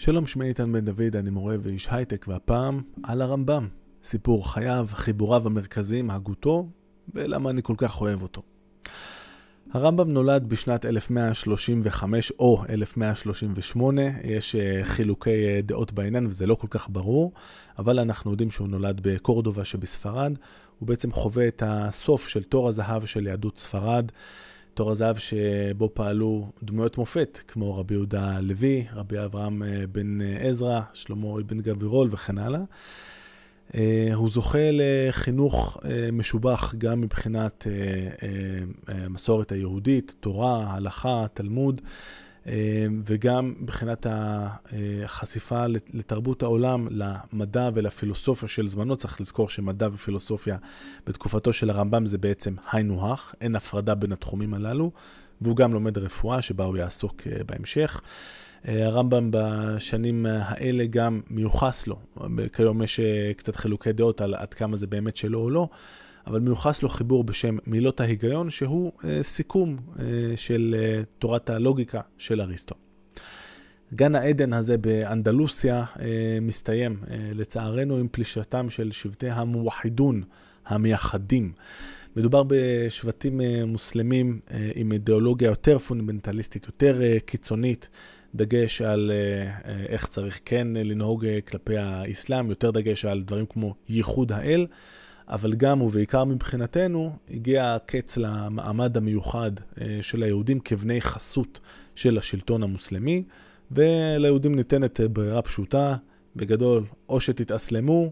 שלום, שמי איתן בן דוד, אני מורה ואיש הייטק, והפעם על הרמב"ם. סיפור חייו, חיבוריו המרכזיים, הגותו, ולמה אני כל כך אוהב אותו. הרמב"ם נולד בשנת 1135 או 1138, יש אה, חילוקי אה, דעות בעניין וזה לא כל כך ברור, אבל אנחנו יודעים שהוא נולד בקורדובה שבספרד, הוא בעצם חווה את הסוף של תור הזהב של יהדות ספרד. תור הזהב שבו פעלו דמויות מופת, כמו רבי יהודה הלוי, רבי אברהם אה, בן אה, עזרא, שלמה אבן גבירול וכן הלאה. אה, הוא זוכה לחינוך משובח גם מבחינת המסורת היהודית, תורה, הלכה, תלמוד. אמ, וגם מבחינת החשיפה לתרבות העולם, למדע ולפילוסופיה של זמנו, צריך לזכור שמדע ופילוסופיה בתקופתו של הרמב"ם זה בעצם היינו הך, אין הפרדה בין התחומים הללו, והוא גם לומד רפואה שבה הוא יעסוק אה, בהמשך. אה, הרמב"ם בשנים האלה גם מיוחס לו, כיום יש אה, קצת חילוקי דעות על עד כמה זה באמת שלו או לא. אבל מיוחס לו חיבור בשם מילות ההיגיון, שהוא אה, סיכום אה, של אה, תורת הלוגיקה של אריסטו. גן העדן הזה באנדלוסיה מסתיים, לצערנו, עם פלישתם של שבטי המוחידון, המייחדים. מדובר בשבטים מוסלמים עם אידיאולוגיה יותר פונדמנטליסטית, יותר קיצונית, דגש על איך צריך כן לנהוג כלפי האסלאם, יותר דגש על דברים כמו ייחוד האל. אבל גם ובעיקר מבחינתנו, הגיע הקץ למעמד המיוחד אה, של היהודים כבני חסות של השלטון המוסלמי, וליהודים ניתנת אה, ברירה פשוטה, בגדול, או שתתאסלמו,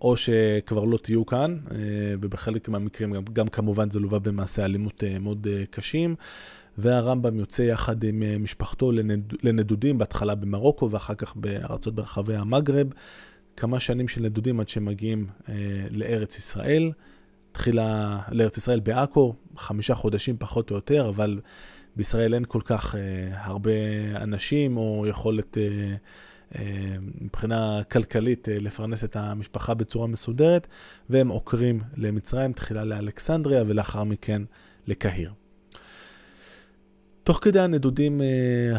או שכבר לא תהיו כאן, אה, ובחלק מהמקרים גם, גם כמובן זה לווה במעשי אלימות מאוד קשים. והרמב"ם יוצא יחד עם משפחתו לנד... לנדודים, בהתחלה במרוקו ואחר כך בארצות ברחבי המגרב, כמה שנים של נדודים עד שמגיעים אה, לארץ ישראל. תחילה לארץ ישראל בעכו, חמישה חודשים פחות או יותר, אבל בישראל אין כל כך אה, הרבה אנשים או יכולת אה, אה, מבחינה כלכלית אה, לפרנס את המשפחה בצורה מסודרת, והם עוקרים למצרים, תחילה לאלכסנדריה ולאחר מכן לקהיר. תוך כדי הנדודים אה,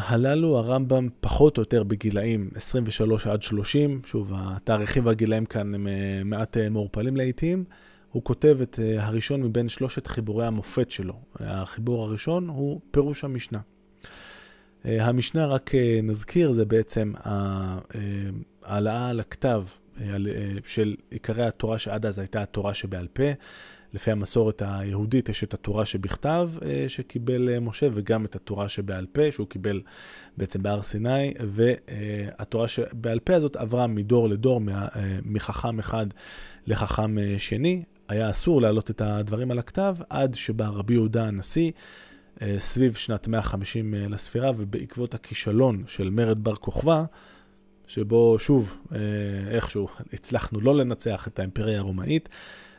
הללו, הרמב"ם פחות או יותר בגילאים 23 עד 30, שוב, התאריכים והגילאים כאן הם אה, מעט אה, מעורפלים לעיתים, הוא כותב את הראשון מבין שלושת חיבורי המופת שלו. החיבור הראשון הוא פירוש המשנה. המשנה, רק נזכיר, זה בעצם העלאה על הכתב של עיקרי התורה שעד אז הייתה התורה שבעל פה. לפי המסורת היהודית יש את התורה שבכתב אה, שקיבל אה, משה, וגם את התורה שבעל פה, שהוא קיבל בעצם בהר סיני, והתורה שבעל פה הזאת עברה מדור לדור, אה, מחכם אחד לחכם שני. היה אסור להעלות את הדברים על הכתב, עד שבא רבי יהודה הנשיא, סביב שנת 150 לספירה, ובעקבות הכישלון של מרד בר כוכבא, שבו שוב, איכשהו הצלחנו לא לנצח את האימפריה הרומאית, אה,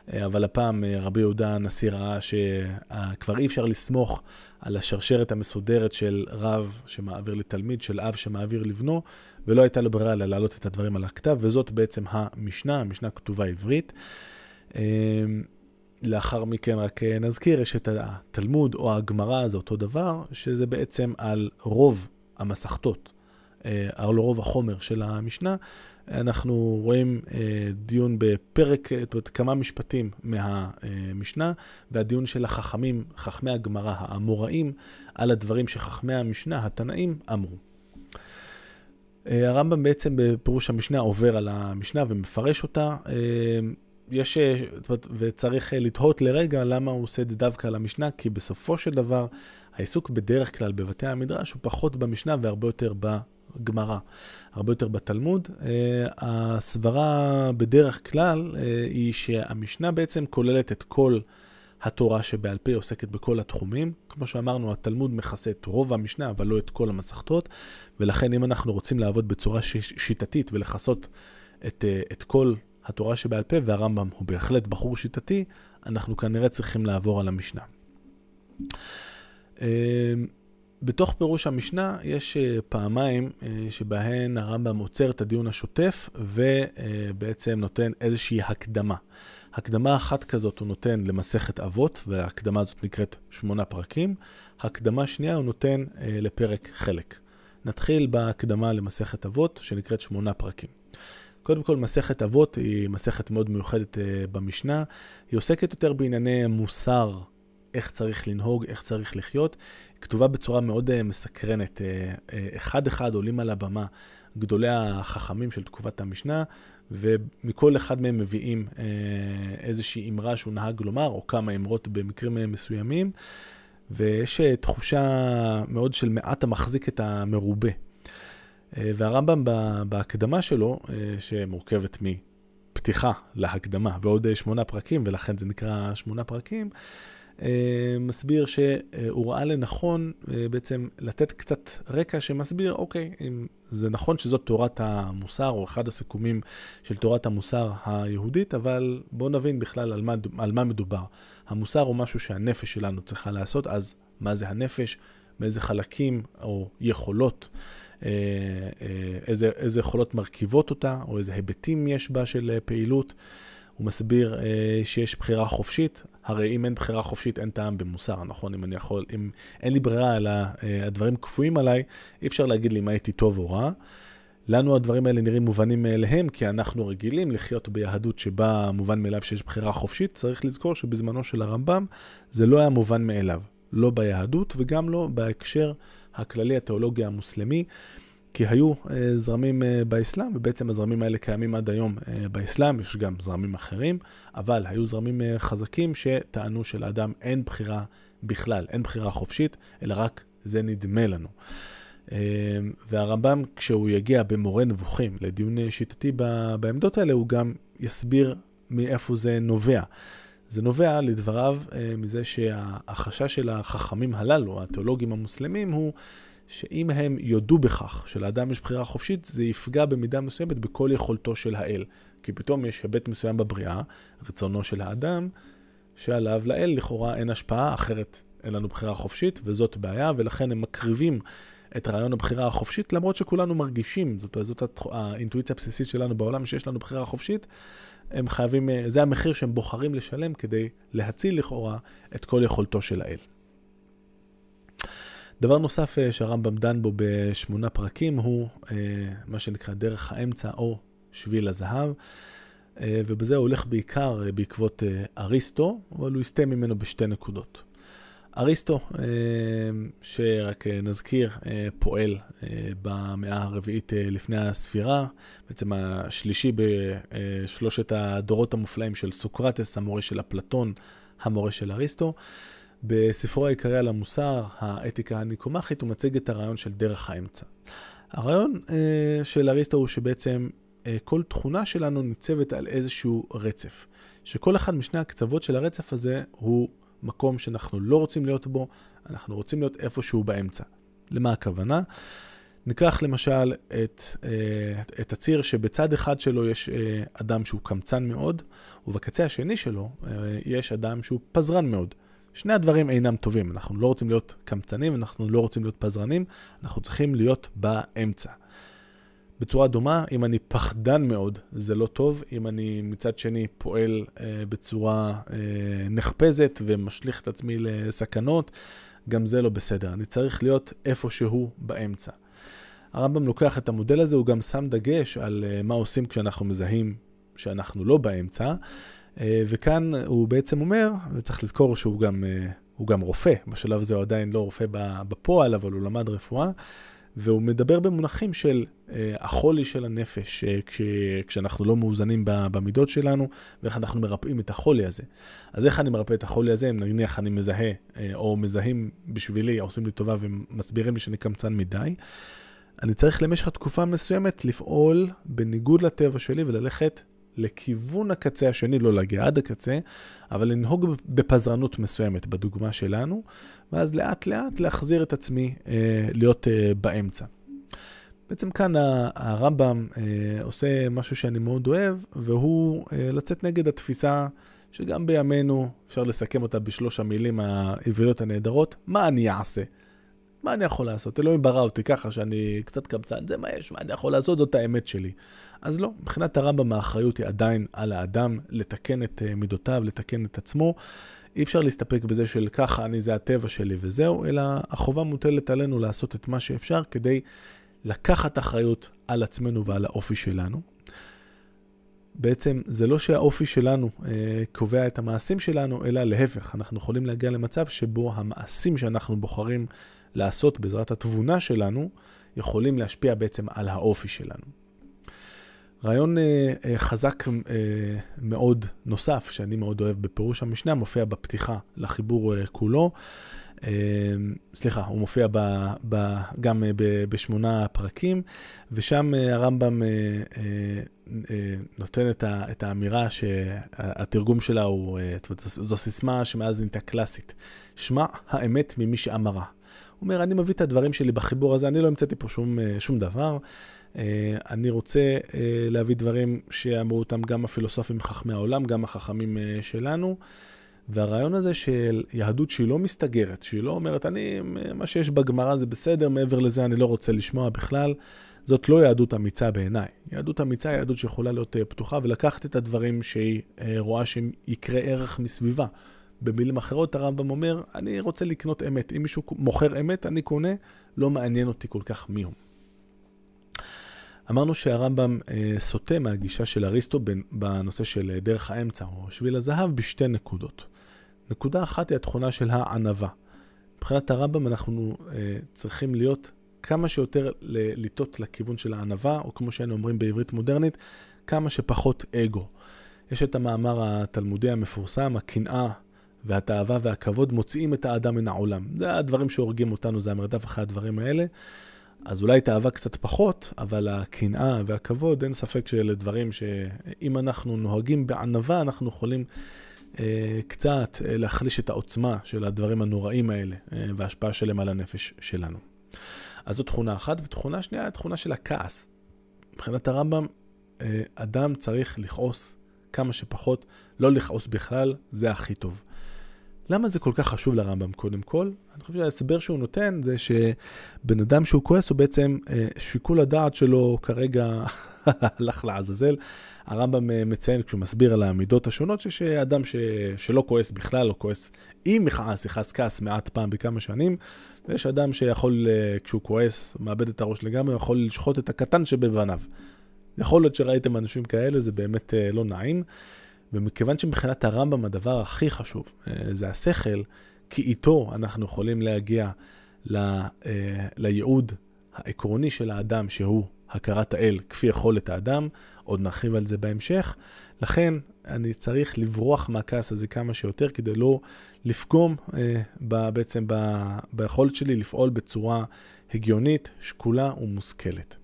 אבל הפעם אה, רבי יהודה הנשיא ראה שכבר אי אפשר לסמוך על השרשרת המסודרת של רב שמעביר לתלמיד, של אב שמעביר לבנו, ולא הייתה לו ברירה אלא להעלות את הדברים על הכתב, וזאת בעצם המשנה, המשנה כתובה עברית. אה, לאחר מכן רק נזכיר, יש את התלמוד או הגמרא, זה אותו דבר, שזה בעצם על רוב המסכתות, על רוב החומר של המשנה, אנחנו רואים אה, דיון בפרק, זאת אומרת, כמה משפטים מהמשנה, והדיון של החכמים, חכמי הגמרא, האמוראים, על הדברים שחכמי המשנה, התנאים, אמרו. אה, הרמב"ם בעצם בפירוש המשנה עובר על המשנה ומפרש אותה. אה, יש, אומרת, וצריך לתהות לרגע למה הוא עושה את זה דווקא על המשנה, כי בסופו של דבר העיסוק בדרך כלל בבתי המדרש הוא פחות במשנה והרבה יותר גמרא, הרבה יותר בתלמוד. אה, הסברה בדרך כלל אה, היא שהמשנה בעצם כוללת את כל התורה שבעל פה, עוסקת בכל התחומים. כמו שאמרנו, התלמוד מכסה את רוב המשנה, אבל לא את כל המסכתות, ולכן אם אנחנו רוצים לעבוד בצורה שיטתית ולכסות את, אה, את כל התורה שבעל פה, והרמב"ם הוא בהחלט בחור שיטתי, אנחנו כנראה צריכים לעבור על המשנה. בתוך פירוש המשנה יש אה, פעמיים אה, שבהן הרמב"ם עוצר את הדיון השוטף ובעצם נותן איזושהי הקדמה. הקדמה אחת כזאת הוא נותן למסכת אבות, וההקדמה הזאת נקראת שמונה פרקים. הקדמה שנייה הוא נותן אה, לפרק חלק. נתחיל בהקדמה למסכת אבות, שנקראת שמונה פרקים. קודם כל, מסכת אבות היא מסכת מאוד מיוחדת במשנה. היא עוסקת יותר בענייני מוסר, איך צריך לנהוג, איך צריך לחיות. כתובה בצורה מאוד uh, מסקרנת. אחד-אחד uh, uh, עולים על הבמה גדולי החכמים של תקופת המשנה, ומכל אחד מהם מביאים איזושהי אמרה שהוא נהג לומר, או כמה אמרות במקרים מסוימים. ויש תחושה מאוד של מעט המחזיק את המרובה. אה, והרמב"ם בהקדמה שלו, אה, שמורכבת מפתיחה להקדמה ועוד אה, שמונה פרקים, ולכן זה נקרא שמונה פרקים, מסביר שהוא ראה לנכון בעצם לתת קצת רקע שמסביר, אוקיי, אם זה נכון שזאת תורת המוסר, או אחד הסיכומים של תורת המוסר היהודית, אבל בואו נבין בכלל על מה, על מה מדובר. המוסר הוא משהו שהנפש שלנו צריכה לעשות, אז מה זה הנפש? מאיזה חלקים או יכולות אה, אה, איזה, איזה יכולות מרכיבות אותה, או איזה היבטים יש בה של אה, פעילות. הוא מסביר שיש בחירה חופשית, הרי אם אין בחירה חופשית אין טעם במוסר, נכון? אם אני יכול, אם אין לי ברירה אלא הדברים קפואים עליי, אי אפשר להגיד לי אם הייתי טוב או רע. לנו הדברים האלה נראים מובנים מאליהם, כי אנחנו רגילים לחיות ביהדות שבה מובן מאליו שיש בחירה חופשית. צריך לזכור שבזמנו של הרמב"ם זה לא היה מובן מאליו, לא ביהדות וגם לא בהקשר הכללי, התיאולוגיה המוסלמי, כי היו אה, זרמים אה, באסלאם, ובעצם הזרמים האלה קיימים עד היום אה, באסלאם, יש גם זרמים אחרים, אבל היו זרמים חזקים שטענו שלאדם אין בחירה בכלל, אין בחירה חופשית, אלא רק זה נדמה לנו. והרמב"ם, כשהוא יגיע במורה נבוכים לדיון שיטתי בעמדות האלה, הוא גם יסביר מאיפה זה נובע. זה נובע, לדבריו, מזה שהחשש של החכמים הללו, התיאולוגים המוסלמים, הוא שאם הם יודו בכך שלאדם יש בחירה חופשית, זה יפגע במידה מסוימת בכל יכולתו של האל. כי פתאום יש היבט מסוים בבריאה, רצונו של האדם, שעליו לאל לכאורה אין השפעה, אחרת אין לנו בחירה חופשית, וזאת בעיה, ולכן הם מקריבים את רעיון הבחירה החופשית, למרות שכולנו מרגישים, זאת, זאת האינטואיציה הבסיסית שלנו בעולם, שיש לנו בחירה חופשית, הם חייבים, אה, זה המחיר שהם בוחרים לשלם כדי להציל לכאורה את כל יכולתו של האל. דבר נוסף אה, שהרמב"ם דן בו בשמונה פרקים הוא אה, מה שנקרא דרך האמצע או שביל הזהב, ובזה הוא הולך בעיקר בעקבות אריסטו, אבל הוא יסטה ממנו בשתי נקודות. אריסטו, אה, שרק אה, נזכיר, אה, פועל במאה הרביעית לפני הספירה, בעצם השלישי בשלושת הדורות המופלאים של סוקרטס, המורה של אפלטון, המורה של אריסטו. בספרו העיקרי על המוסר, האתיקה הניקומחית, הוא מציג את הרעיון של דרך האמצע. הרעיון של אריסטו הוא שבעצם כל תכונה שלנו ניצבת על איזשהו רצף, שכל אחד משני הקצוות של הרצף הזה הוא מקום שאנחנו לא רוצים להיות בו, אנחנו רוצים להיות איפשהו באמצע. למה הכוונה? ניקח למשל את, אה, את הציר שבצד אחד שלו יש אדם שהוא קמצן מאוד, ובקצה השני שלו יש אדם שהוא פזרן מאוד. שני הדברים אינם טובים, אנחנו לא רוצים להיות קמצנים, אנחנו לא רוצים להיות פזרנים, אנחנו צריכים להיות באמצע. בצורה דומה, אם אני פחדן מאוד, זה לא טוב. אם אני מצד שני פועל אה, בצורה אה, נחפזת ומשליך את עצמי לסכנות, גם זה לא בסדר. אני צריך להיות איפשהו באמצע. הרמב"ם לוקח את המודל הזה, הוא גם שם דגש על אה, מה עושים כשאנחנו מזהים שאנחנו לא באמצע. אה, וכאן הוא בעצם אומר, וצריך לזכור שהוא גם, אה, גם רופא, בשלב הזה הוא עדיין לא רופא בפועל, אבל הוא למד רפואה. והוא מדבר במונחים של אה, החולי של הנפש, כש, כשאנחנו לא מאוזנים במידות שלנו, ואיך אנחנו מרפאים את החולי הזה. אז איך אני מרפא את החולי הזה, אם נניח אני מזהה, או מזהים בשבילי, עושים לי טובה ומסבירים לי שאני קמצן מדי, אני צריך למשך תקופה מסוימת לפעול בניגוד לטבע שלי וללכת לכיוון הקצה השני, לא להגיע עד הקצה, אבל לנהוג בפזרנות מסוימת, בדוגמה שלנו, ואז לאט לאט להחזיר את עצמי אה, להיות אה, באמצע. בעצם כאן הרמב"ם אה, עושה משהו שאני מאוד אוהב, והוא אה, לצאת נגד התפיסה שגם בימינו אפשר לסכם אותה בשלוש המילים העבריות הנהדרות, מה אני אעשה? מה אני יכול לעשות? אלוהים ברא אותי ככה שאני קצת קמצן, זה מה יש, מה אני יכול לעשות? זאת האמת שלי. אז לא, מבחינת הרמב"ם האחריות היא עדיין על האדם לתקן את אה, מידותיו, לתקן את עצמו. אי אפשר להסתפק בזה של ככה אני זה הטבע שלי וזהו, אלא החובה מוטלת עלינו לעשות את מה שאפשר כדי לקחת אחריות על עצמנו ועל האופי שלנו. בעצם זה לא שהאופי שלנו אה, קובע את המעשים שלנו, אלא להפך, אנחנו יכולים להגיע למצב שבו המעשים שאנחנו בוחרים לעשות בעזרת התבונה שלנו, יכולים להשפיע בעצם על האופי שלנו. רעיון אה, אה, חזק אה, מאוד נוסף, שאני מאוד אוהב בפירוש המשנה, מופיע בפתיחה לחיבור אה, כולו. אה, סליחה, הוא מופיע ב, ב, גם אה, ב, בשמונה פרקים, ושם אה, הרמב"ם נותן את, ה, את האמירה שהתרגום שלה הוא, זו סיסמה שמאז נהייתה קלאסית. שמע האמת ממי שאמרה. אומר, אני מביא את הדברים שלי בחיבור הזה, אני לא המצאתי פה שום, שום דבר. אני רוצה להביא דברים שאמרו אותם גם הפילוסופים חכמי העולם, גם החכמים שלנו. והרעיון הזה של יהדות שהיא לא מסתגרת, שהיא לא אומרת, אני, מה שיש בגמרא זה בסדר, מעבר לזה אני לא רוצה לשמוע בכלל, זאת לא יהדות אמיצה בעיניי. יהדות אמיצה היא יהדות שיכולה להיות אה, פתוחה ולקחת את הדברים שהיא אה, רואה שיקרה ערך מסביבה. במילים אחרות הרמב"ם אומר, אני רוצה לקנות אמת. אם מישהו מוכר אמת, אני קונה, לא מעניין אותי כל כך מי הוא. אמרנו שהרמב"ם אה, סוטה מהגישה של אריסטו בנושא של דרך האמצע, או שביל הזהב, בשתי נקודות. נקודה אחת היא התכונה של הענווה. מבחינת הרמב"ם אנחנו אה, צריכים להיות כמה שיותר לטעות לכיוון של הענווה, או כמו שהיינו אומרים בעברית מודרנית, כמה שפחות אגו. יש את המאמר התלמודי המפורסם, הקנאה והתאווה והכבוד מוציאים את האדם מן העולם. זה הדברים שהורגים אותנו, זה המרדף אחרי הדברים האלה. אז אולי תאווה קצת פחות, אבל הקנאה והכבוד, אין ספק שאלה דברים שאם אנחנו נוהגים בענווה, אנחנו יכולים אה, קצת אה, להחליש את העוצמה של הדברים הנוראים האלה אה, וההשפעה שלהם על הנפש שלנו. אז זו תכונה אחת, ותכונה שנייה תכונה של הכעס. מבחינת הרמב"ם, אה, אדם צריך לכעוס כמה שפחות, לא לכעוס בכלל, זה הכי טוב. למה זה כל כך חשוב לרמב"ם קודם כל? אני חושב שההסבר שהוא נותן זה שבן אדם שהוא כועס הוא בעצם, אה, שיקול הדעת שלו כרגע הלך לעזאזל. הרמב"ם אה, מציין כשהוא מסביר על המידות השונות, שאדם ש... שלא כועס בכלל, או כועס עם יכעס, יכעס כעס מעט פעם בכמה שנים, ויש אדם שיכול, אה, כשהוא כועס, מאבד את הראש לגמרי, יכול לשחוט את הקטן שבבניו. יכול להיות שראיתם אנשים כאלה, זה באמת לא נעים. ומכיוון שמבחינת הרמב"ם הדבר הכי חשוב זה השכל, כי איתו אנחנו יכולים להגיע ל, לייעוד העקרוני של האדם, שהוא הכרת האל כפי יכולת האדם, עוד נרחיב על זה בהמשך. לכן אני צריך לברוח מהכעס הזה כמה שיותר כדי לא לפגום אה, בעצם ביכולת שלי לפעול בצורה הגיונית, שקולה ומושכלת.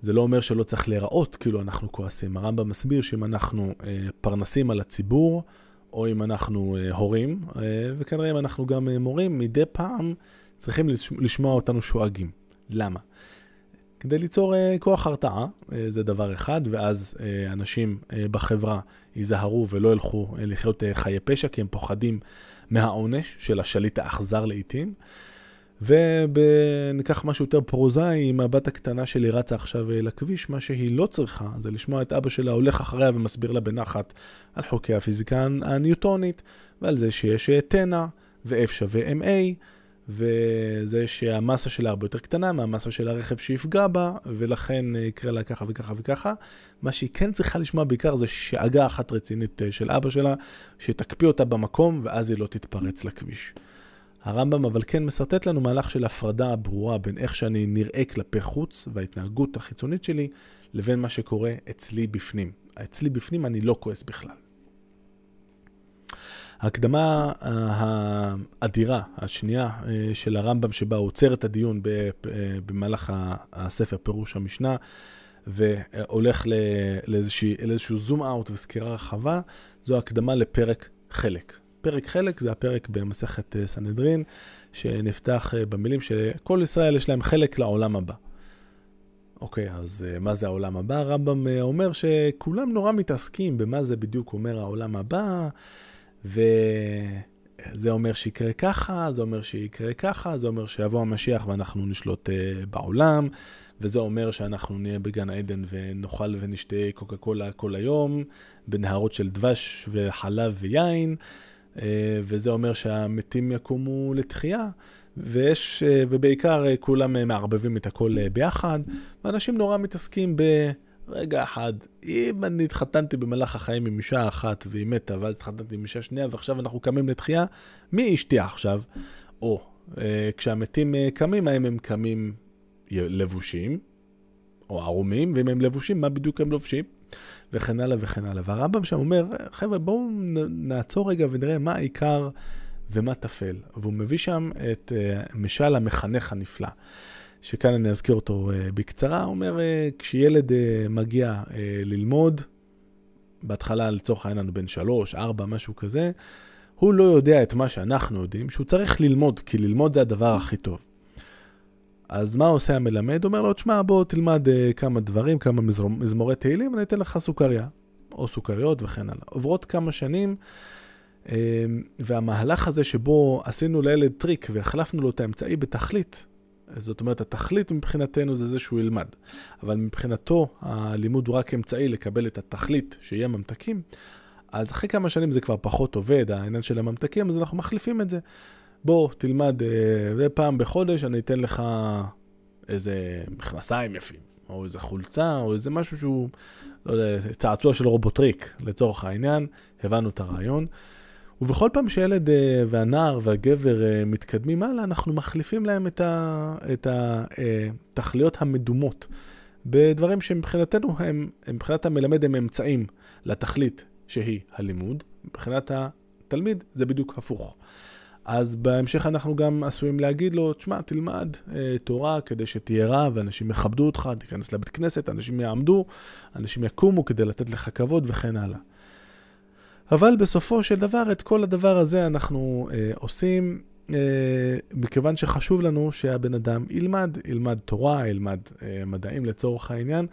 זה לא אומר שלא צריך להיראות כאילו אנחנו כועסים. הרמב"ם מסביר שאם אנחנו אה, פרנסים על הציבור, או אם אנחנו אה, הורים, אה, וכנראה אם אנחנו גם אה, מורים, מדי פעם צריכים לשמוע אותנו שואגים. למה? כדי ליצור אה, כוח הרתעה, אה, זה דבר אחד, ואז אה, אנשים אה, בחברה ייזהרו ולא ילכו אה, לחיות אה, חיי פשע, כי הם פוחדים מהעונש של השליט האכזר לעיתים. וניקח משהו יותר פרוזאי, אם הבת הקטנה שלי רצה עכשיו אה, לכביש, מה שהיא לא צריכה זה לשמוע את אבא שלה הולך אחריה ומסביר לה בנחת על חוקי הפיזיקה הניוטונית, ועל זה שיש תנע ו-F שווה MA, וזה שהמסה שלה הרבה יותר קטנה מהמסה של הרכב שיפגע בה, ולכן אה, יקרה לה ככה וככה וככה. מה שהיא כן צריכה לשמוע בעיקר זה שאגה אחת רצינית אה, של אבא שלה, שתקפיא אותה במקום, ואז היא לא תתפרץ לכביש. הרמב"ם אבל כן מסרטט לנו מהלך של הפרדה ברורה בין איך שאני נראה כלפי חוץ וההתנהגות החיצונית שלי, לבין מה שקורה אצלי בפנים. אצלי בפנים אני לא כועס בכלל. ההקדמה האדירה, השנייה אה, של הרמב"ם, שבה הוא עוצר את הדיון אה, במהלך הספר פירוש המשנה, והולך לאיזשהו זום אאוט וסקירה רחבה, זו הקדמה לפרק חלק. פרק חלק זה הפרק במסכת אה, סנהדרין, שנפתח אה, במילים שכל ישראל יש להם חלק לעולם הבא. אוקיי, אז אה, מה זה העולם הבא? הרמב"ם אומר שכולם נורא מתעסקים במה זה בדיוק אומר העולם הבא, זה אומר שיקרה ככה, זה אומר שיקרה ככה, זה אומר שיבוא המשיח ואנחנו נשלוט בעולם, וזה אומר שאנחנו נהיה בגן עדן ונאכל ונשתה קוקה קולה כל היום, בנהרות של דבש וחלב ויין, וזה אומר שהמתים יקומו לתחייה. ויש, uh, ובעיקר uh, כולם מערבבים את הכל ביחד, ואנשים נורא מתעסקים ב... רגע אחד, אם אני התחתנתי במהלך החיים עם אישה אחת והיא מתה, ואז התחתנתי עם אישה שנייה, ועכשיו אנחנו קמים לתחייה, מי אשתי עכשיו? או, אה, כשהמתים אה, קמים, האם הם קמים לבושים, או ערומים, ואם הם לבושים, מה בדיוק הם לובשים? וכן הלאה וכן הלאה. והרמב"ם שם אומר, חבר'ה, בואו נעצור רגע ונראה מה העיקר ומה טפל. והוא מביא שם את אה, משל המחנך הנפלא. שכאן אני אזכיר אותו uh, בקצרה, הוא אומר, uh, כשילד מגיע ללמוד, בהתחלה לצורך העניין הוא בן שלוש, ארבע, משהו כזה, הוא לא יודע את מה שאנחנו יודעים, שהוא צריך ללמוד, כי ללמוד זה הדבר הכי טוב. אז מה עושה המלמד? אומר לו, תשמע, בוא תלמד uh, כמה דברים, כמה מזמור, מזמורי תהילים, אני אתן לך סוכריה, או סוכריות וכן הלאה. עוברות כמה שנים, uh, והמהלך הזה שבו עשינו לילד טריק והחלפנו לו את האמצעי בתכלית, זאת אומרת, התכלית מבחינתנו זה זה שהוא ילמד. אבל מבחינתו, הלימוד הוא רק אמצעי לקבל את התכלית, שיהיה ממתקים. אז אחרי כמה שנים זה כבר פחות עובד, העניין של הממתקים, אז אנחנו מחליפים את זה. בוא, תלמד, אה, ופעם בחודש אני אתן לך איזה מכנסיים יפים, או איזה חולצה, או איזה משהו שהוא, לא יודע, צעצוע של רובוטריק, לצורך העניין, הבנו את הרעיון. ובכל פעם שילד אה, והנער והגבר אה, מתקדמים הלאה, אנחנו מחליפים להם את התכליות אה, המדומות בדברים שמבחינתנו הם, מבחינת המלמד הם אמצעים לתכלית שהיא הלימוד, מבחינת התלמיד זה בדיוק הפוך. אז בהמשך אנחנו גם עשויים להגיד לו, תשמע, תלמד אה, תורה כדי שתהיה רע ואנשים יכבדו אותך, תיכנס לבית כנסת, אנשים יעמדו, אנשים יקומו כדי לתת לך כבוד וכן הלאה. אבל בסופו של דבר, את כל הדבר הזה אנחנו אה, עושים אה, מכיוון שחשוב לנו שהבן אדם ילמד, ילמד תורה, ילמד אה, מדעים לצורך העניין,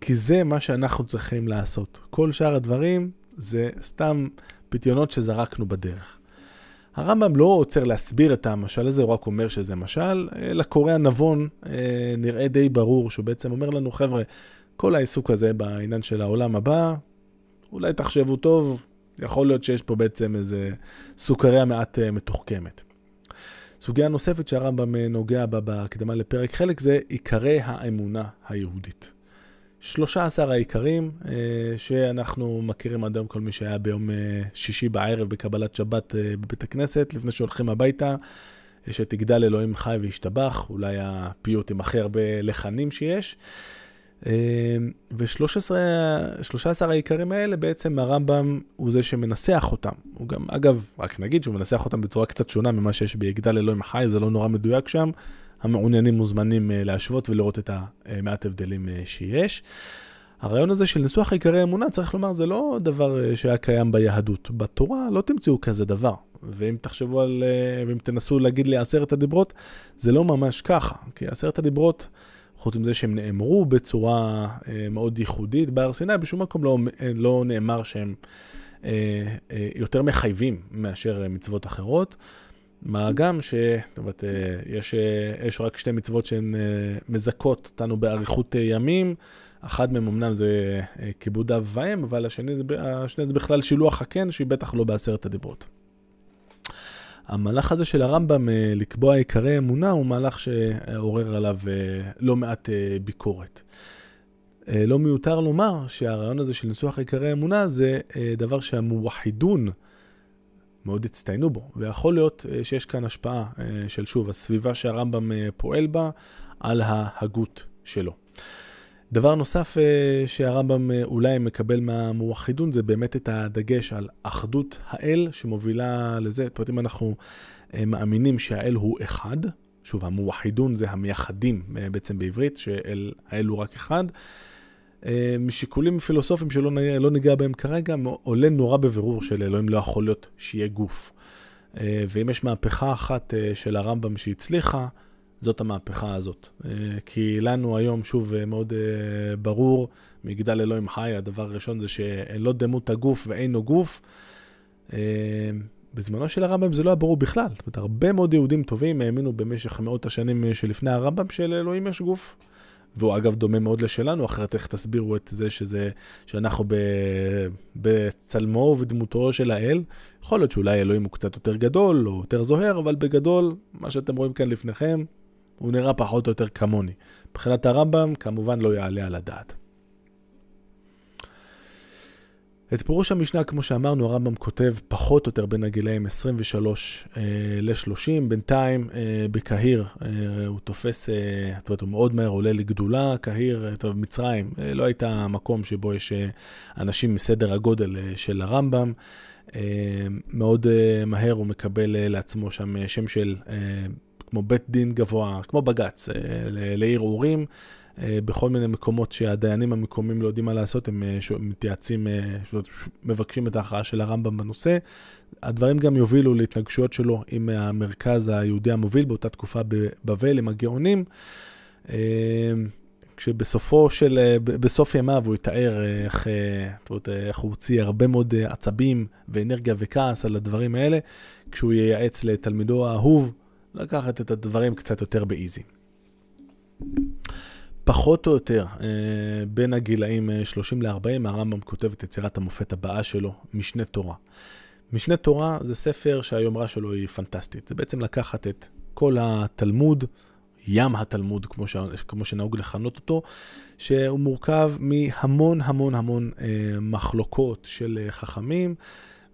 כי זה מה שאנחנו צריכים לעשות. כל שאר הדברים זה סתם פיתיונות שזרקנו בדרך. הרמב"ם לא עוצר להסביר את המשל הזה, הוא רק אומר שזה משל. לקורא הנבון אה, נראה די ברור שהוא בעצם אומר לנו, חבר'ה, כל העיסוק הזה בעניין של העולם הבא, אולי תחשבו טוב, יכול להיות שיש פה בעצם איזה סוכריה מעט uh, מתוחכמת. סוגיה נוספת שהרמב"ם אה, נוגע בה בהקדמה לפרק חלק זה עיקרי האמונה היהודית. 13 העיקרים uh, שאנחנו מכירים עד היום כל מי שהיה ביום uh, שישי בערב בקבלת שבת uh, בבית הכנסת, לפני שהולכים הביתה, שתגדל אלוהים חי וישתבח, אולי הפיוט עם הכי הרבה לחנים שיש. אמ, ו-13 העיקרים האלה בעצם הרמב"ם הוא זה שמנסח אותם. הוא גם, אגב, רק נגיד שהוא מנסח אותם בצורה קצת שונה ממה שיש ביגדל אלוהים חי, זה לא נורא מדויק שם. המעוניינים מוזמנים אה, להשוות ולראות את המעט הבדלים אה, שיש. הרעיון הזה של ניסוח עיקרי אמונה, צריך לומר, זה לא דבר אה, שהיה קיים ביהדות. בתורה לא תמצאו כזה דבר. ואם תחשבו על, ואם תנסו להגיד לי עשרת הדיברות, זה לא ממש ככה. כי עשרת הדיברות... חוץ מזה שהם נאמרו בצורה אה, מאוד ייחודית בהר סיני, בשום מקום לא, אה, לא נאמר שהם אה, אה, יותר מחייבים מאשר מצוות אחרות. מה גם שיש אה, יש רק שתי מצוות שהן אה, מזכות אותנו באריכות אה, ימים. אחת מהן אמנם זה אה, כיבוד אב ואם, אבל השני זה, השני זה בכלל שילוח הקן, שהיא בטח לא בעשרת הדיברות. המהלך הזה של הרמב"ם אה, לקבוע עיקרי אמונה הוא מהלך שעורר עליו אה, לא מעט אה, ביקורת. לא מיותר לומר שהרעיון הזה של ניסוח עיקרי אמונה זה דבר שהמוחידון מאוד הצטיינו בו, ויכול להיות שיש כאן השפעה של שוב הסביבה שהרמב"ם פועל בה על ההגות שלו. דבר נוסף אה, שהרמב"ם אה, אולי מקבל מהמואחידון זה באמת את הדגש על אחדות האל שמובילה לזה. זאת אומרת, אם אנחנו אה, מאמינים שהאל הוא אחד, שוב, המואחידון זה המייחדים בעצם בעברית, שהאל הוא רק אחד. משיקולים פילוסופיים שלא לא ניגע בהם כרגע, עולה נורא בבירור של אלוהים לא יכול להיות שיהיה גוף. ואם יש מהפכה אחת של הרמב"ם שהצליחה, זאת המהפכה הזאת. אה, כי לנו היום, שוב, אה, מאוד אה, ברור, מגדל אלוהים חי, הדבר הראשון זה שלא דמות הגוף ואינו גוף. בזמנו של הרמב"ם זה לא היה ברור בכלל. זאת אומרת, הרבה מאוד יהודים טובים האמינו במשך מאות השנים שלפני הרמב"ם שלאלוהים יש גוף. והוא אגב דומה מאוד לשלנו, אחרת איך תסבירו את זה שזה, שאנחנו ב, בצלמו ובדמותו של האל. יכול להיות שאולי אלוהים הוא קצת יותר גדול או יותר זוהר, אבל בגדול, מה שאתם רואים כאן לפניכם, הוא נראה פחות או יותר כמוני. מבחינת הרמב"ם, כמובן לא יעלה על הדעת. את פירוש המשנה, כמו שאמרנו, הרמב"ם כותב פחות או יותר בין הגילאים 23 אה, ל-30. בינתיים אה, בקהיר אה, הוא תופס, זאת אומרת, הוא מאוד מהר עולה לגדולה. קהיר, טוב, מצרים, לא הייתה מקום שבו יש אנשים מסדר הגודל של הרמב"ם. מאוד מהר הוא מקבל לעצמו שם שם של, כמו בית דין גבוה, כמו בג"ץ, לערעורים. אה, בכל מיני מקומות שהדיינים המקומיים לא יודעים מה לעשות, הם אה, מתייעצים, אה, מבקשים את ההכרעה של הרמב"ם בנושא. הדברים גם יובילו להתנגשויות שלו עם המרכז היהודי המוביל באותה תקופה בבבל, עם הגאונים. כשבסופו של, בסוף ימיו הוא יתאר איך, איך הוא הוציא הרבה מאוד עצבים ואנרגיה וכעס על הדברים האלה, כשהוא ייעץ לתלמידו האהוב לקחת את הדברים קצת יותר באיזי. פחות או יותר, אה, בין הגילאים 30 אה, ל-40, הרמב"ם כותב את יצירת המופת הבאה שלו, משנה תורה. משנה תורה זה ספר שהיומרה שלו היא פנטסטית. זה בעצם לקחת את כל התלמוד, ים התלמוד, כמו, ש... כמו שנהוג לכנות אותו, שהוא מורכב מהמון המון המון אה, מחלוקות של אה, חכמים,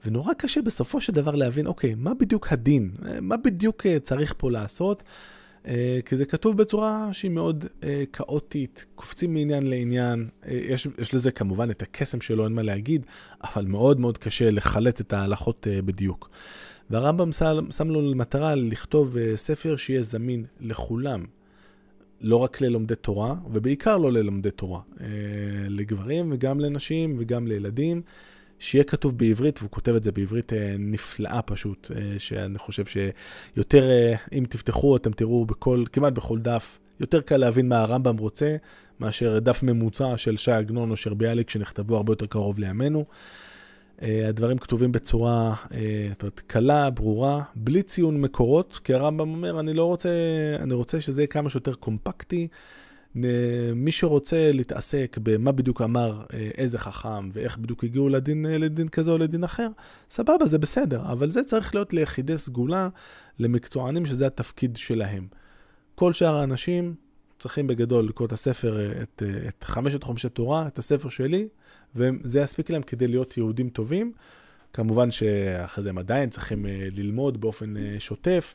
ונורא קשה בסופו של דבר להבין, אוקיי, מה בדיוק הדין? מה בדיוק צריך פה לעשות? אה, כי זה כתוב בצורה שהיא מאוד אה, כאוטית, קופצים מעניין לעניין, אה, יש, יש לזה כמובן את הקסם שלו, אין מה להגיד, אבל מאוד מאוד קשה לחלץ את ההלכות בדיוק. והרמב"ם שם, לו למטרה לכתוב ספר שיהיה זמין לכולם, לא רק ללומדי תורה, ובעיקר לא ללומדי תורה, לגברים וגם לנשים וגם לילדים. שיהיה כתוב בעברית, והוא כותב את זה בעברית אה, נפלאה פשוט, אה, שאני חושב שיותר, אה, אם תפתחו, אתם תראו בכל, כמעט בכל דף, יותר קל להבין מה הרמב"ם רוצה, מאשר דף ממוצע של שי עגנון או של ביאליק, שנכתבו הרבה יותר קרוב לימינו. הדברים כתובים בצורה אומרת, קלה, ברורה, בלי ציון מקורות, כי הרמב"ם אומר, אני לא רוצה, אני רוצה שזה יהיה כמה שיותר קומפקטי. מי שרוצה להתעסק במה בדיוק אמר אה, איזה חכם ואיך בדיוק הגיעו לדין, אה, לדין כזה או לדין אחר, סבבה, זה בסדר, אבל זה צריך להיות ליחידי סגולה, למקצוענים שזה התפקיד שלהם. כל שאר האנשים צריכים בגדול לקרוא את הספר, אה, את, את חמשת חומשי תורה, את הספר שלי, וזה יספיק להם כדי להיות יהודים טובים. כמובן שאחרי זה הם עדיין צריכים ללמוד באופן שוטף.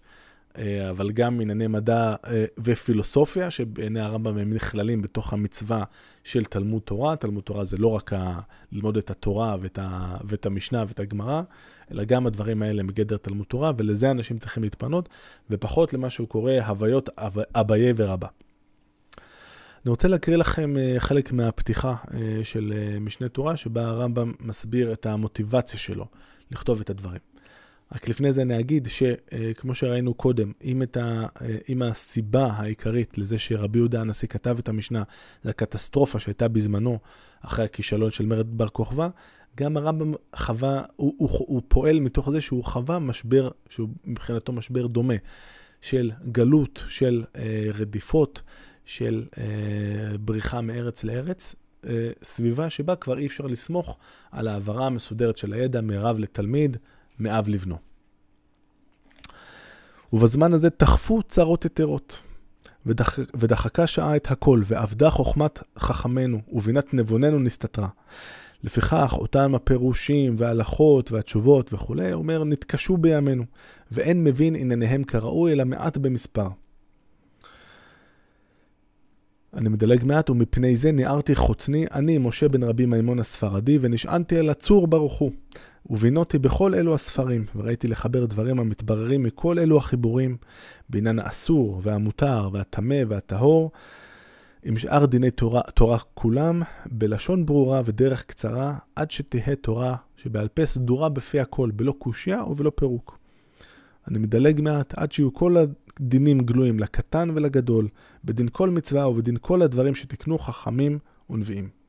אה, אבל גם ענייני מדע אה, ופילוסופיה, שבעיני הרמב"ם הם נכללים בתוך המצווה של תלמוד תורה. תלמוד תורה זה לא רק ה... ללמוד את התורה ואת, ה... ואת המשנה ואת הגמרא, אלא גם הדברים האלה הם בגדר תלמוד תורה, ולזה אנשים צריכים להתפנות, ופחות למה שהוא קורא הוויות אביי ורבה. אני רוצה להקריא לכם אה, חלק מהפתיחה של משנה תורה, שבה הרמב"ם מסביר את המוטיבציה שלו לכתוב את הדברים. רק לפני זה אני אגיד שכמו שראינו קודם, אם, ה, אם הסיבה העיקרית לזה שרבי יהודה הנשיא כתב את המשנה, זה הקטסטרופה שהייתה בזמנו אחרי הכישלון של מרד בר כוכבא, גם הרמב"ם חווה, הוא, הוא, הוא פועל מתוך זה שהוא חווה משבר, שהוא מבחינתו משבר דומה, של גלות, של אה, רדיפות, של אה, בריחה מארץ לארץ, אה, סביבה שבה כבר אי אפשר לסמוך על העברה המסודרת של הידע מרב לתלמיד, מאב לבנו. ובזמן הזה תחפו צרות יתרות, ודח, ודחקה שעה את הכל, ואבדה חוכמת חכמינו, ובינת נבוננו נסתתרה. לפיכך, אותם הפירושים וההלכות והתשובות וכולי, אומר, נתקשו בימינו, ואין מבין ענייניהם כראוי, אלא מעט במספר. אני מדלג מעט, ומפני זה ניערתי חוצני, אני, משה בן רבי מימון הספרדי, ונשענתי על הצור ברוך הוא. ובינותי בכל אלו הספרים, וראיתי לחבר דברים המתבררים מכל אלו החיבורים, בעניין האסור והמותר והטמא והטהור, עם שאר דיני תורה, תורה כולם, בלשון ברורה ודרך קצרה, עד שתהא תורה שבעל פה סדורה בפי הכל, בלא קושייה ובלא פירוק. אני מדלג מעט עד שיהיו כל הדינים גלויים לקטן ולגדול, בדין כל מצווה ובדין כל הדברים שתקנו חכמים ונביאים.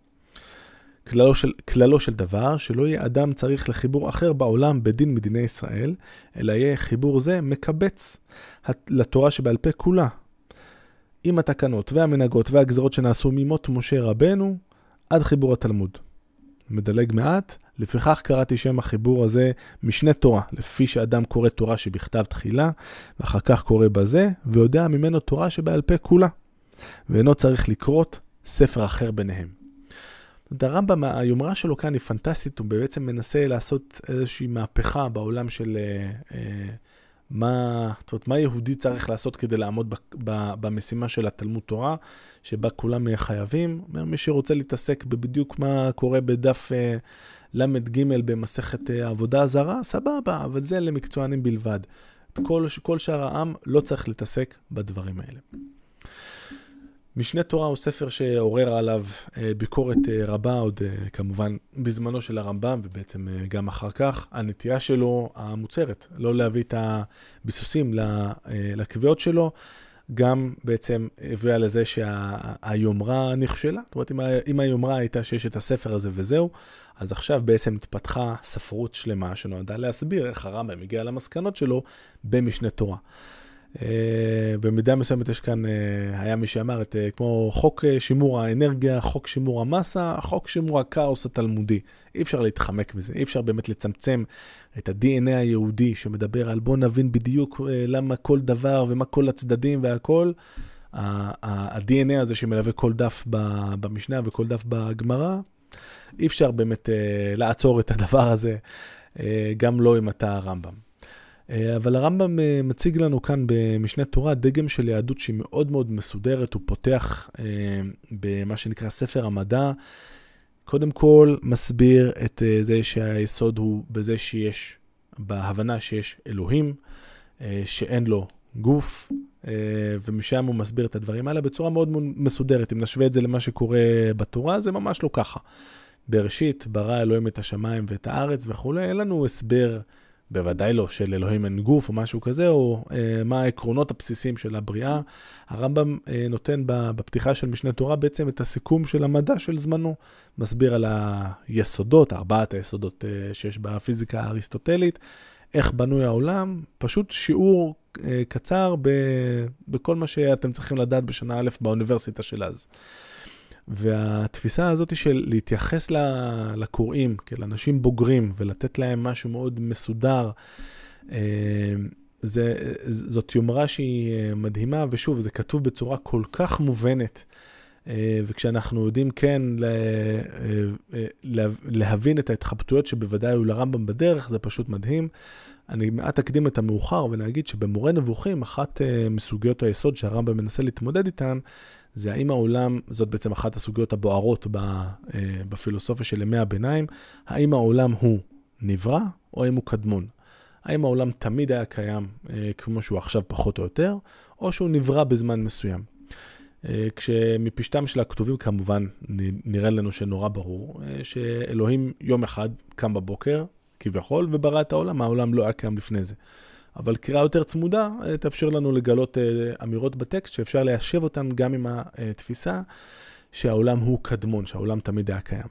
כללו של, כללו של דבר, שלא יהיה אדם צריך לחיבור אחר בעולם בדין מדיני ישראל, אלא יהיה חיבור זה מקבץ לתורה שבעל פה כולה, עם התקנות והמנהגות והגזרות שנעשו ממות משה רבנו עד חיבור התלמוד. מדלג מעט, לפיכך קראתי שם החיבור הזה משנה תורה, לפי שאדם קורא תורה שבכתב תחילה, ואחר כך קורא בזה, ויודע ממנו תורה שבעל פה כולה, ואינו צריך לקרות ספר אחר ביניהם. הרמב"ם, היומרה שלו כאן היא פנטסטית, הוא בעצם מנסה לעשות איזושהי מהפכה בעולם של אה, אה, מה, זאת אומרת, מה יהודי צריך לעשות כדי לעמוד ב, ב, במשימה של התלמוד תורה, שבה כולם חייבים. מי שרוצה להתעסק בבדיוק מה קורה בדף אה, ל"ג במסכת עבודה זרה, סבבה, אבל זה למקצוענים בלבד. כל, כל שאר העם לא צריך להתעסק בדברים האלה. משנה תורה הוא ספר שעורר עליו אה, ביקורת אה, רבה, עוד אה, כמובן בזמנו של הרמב"ם, ובעצם גם אחר כך. הנטייה שלו המוצהרת, לא להביא את הביסוסים לקביעות שלו, גם בעצם הביאה לזה שהיומרה נכשלה. זאת אומרת, אם היומרה הייתה שיש את הספר הזה וזהו, אז עכשיו בעצם התפתחה ספרות שלמה שנועדה להסביר איך הרמב"ם הגיע למסקנות שלו במשנה תורה. אה, במידה מסוימת יש כאן, אה, היה מי שאמר, את, אה, כמו חוק שימור האנרגיה, חוק שימור המסה, חוק שימור הכאוס התלמודי. אי אפשר להתחמק מזה, אי אפשר באמת לצמצם את ה-DNA היהודי שמדבר על בוא נבין בדיוק למה כל דבר ומה כל הצדדים והכל. ה-DNA הזה שמלווה כל דף במשנה וכל דף בגמרא, אי אפשר באמת לעצור את הדבר הזה, גם לא אם אתה הרמב"ם. אה, אבל הרמב"ם אה, מציג לנו כאן במשנה תורה דגם של יהדות שהיא מאוד מאוד מסודרת, הוא פותח אה, במה שנקרא ספר המדע. קודם כל מסביר את זה שהיסוד הוא בזה שיש, בהבנה שיש אלוהים, שאין לו גוף, ומשם הוא מסביר את הדברים האלה בצורה מאוד מסודרת. אם נשווה את זה למה שקורה בתורה, זה ממש לא ככה. בראשית ברא אלוהים את השמיים ואת הארץ וכולי, אין לנו הסבר בוודאי לא של אלוהים אין גוף או משהו כזה, או אה, מה העקרונות הבסיסיים של הבריאה. הרמב"ם אה, נותן בפתיחה של משנה תורה בעצם את הסיכום של המדע של זמנו, מסביר על היסודות, ארבעת היסודות אה, שיש בפיזיקה האריסטוטלית, איך בנוי העולם, פשוט שיעור אה, קצר ב, בכל מה שאתם צריכים לדעת בשנה א' באוניברסיטה של אז. והתפיסה הזאת של להתייחס לקוראים כאל אנשים בוגרים ולתת להם משהו מאוד מסודר, אה, זה, זאת יומרה שהיא אה, מדהימה, ושוב, זה כתוב בצורה כל כך מובנת. אה, וכשאנחנו יודעים כן להבין את ההתחבטויות שבוודאי היו לרמב"ם בדרך, זה פשוט מדהים. אני מעט אקדים את המאוחר ונגיד שבמורה נבוכים, אחת מסוגיות היסוד שהרמב"ם מנסה להתמודד איתן, זה האם העולם, זאת בעצם אחת הסוגיות הבוערות אה, בפילוסופיה של ימי הביניים, האם העולם הוא נברא או האם הוא קדמון? האם העולם תמיד היה קיים אה, כמו שהוא עכשיו פחות או יותר, או שהוא נברא בזמן מסוים? אה, כשמפשטם של הכתובים כמובן נראה לנו שנורא ברור שאלוהים יום אחד קם בבוקר, כביכול, וברא את העולם, העולם לא היה קיים לפני זה. אבל קריאה יותר צמודה אה, תאפשר לנו לגלות אה, אמירות בטקסט שאפשר ליישב אותן גם עם התפיסה שהעולם הוא קדמון, שהעולם תמיד היה קיים.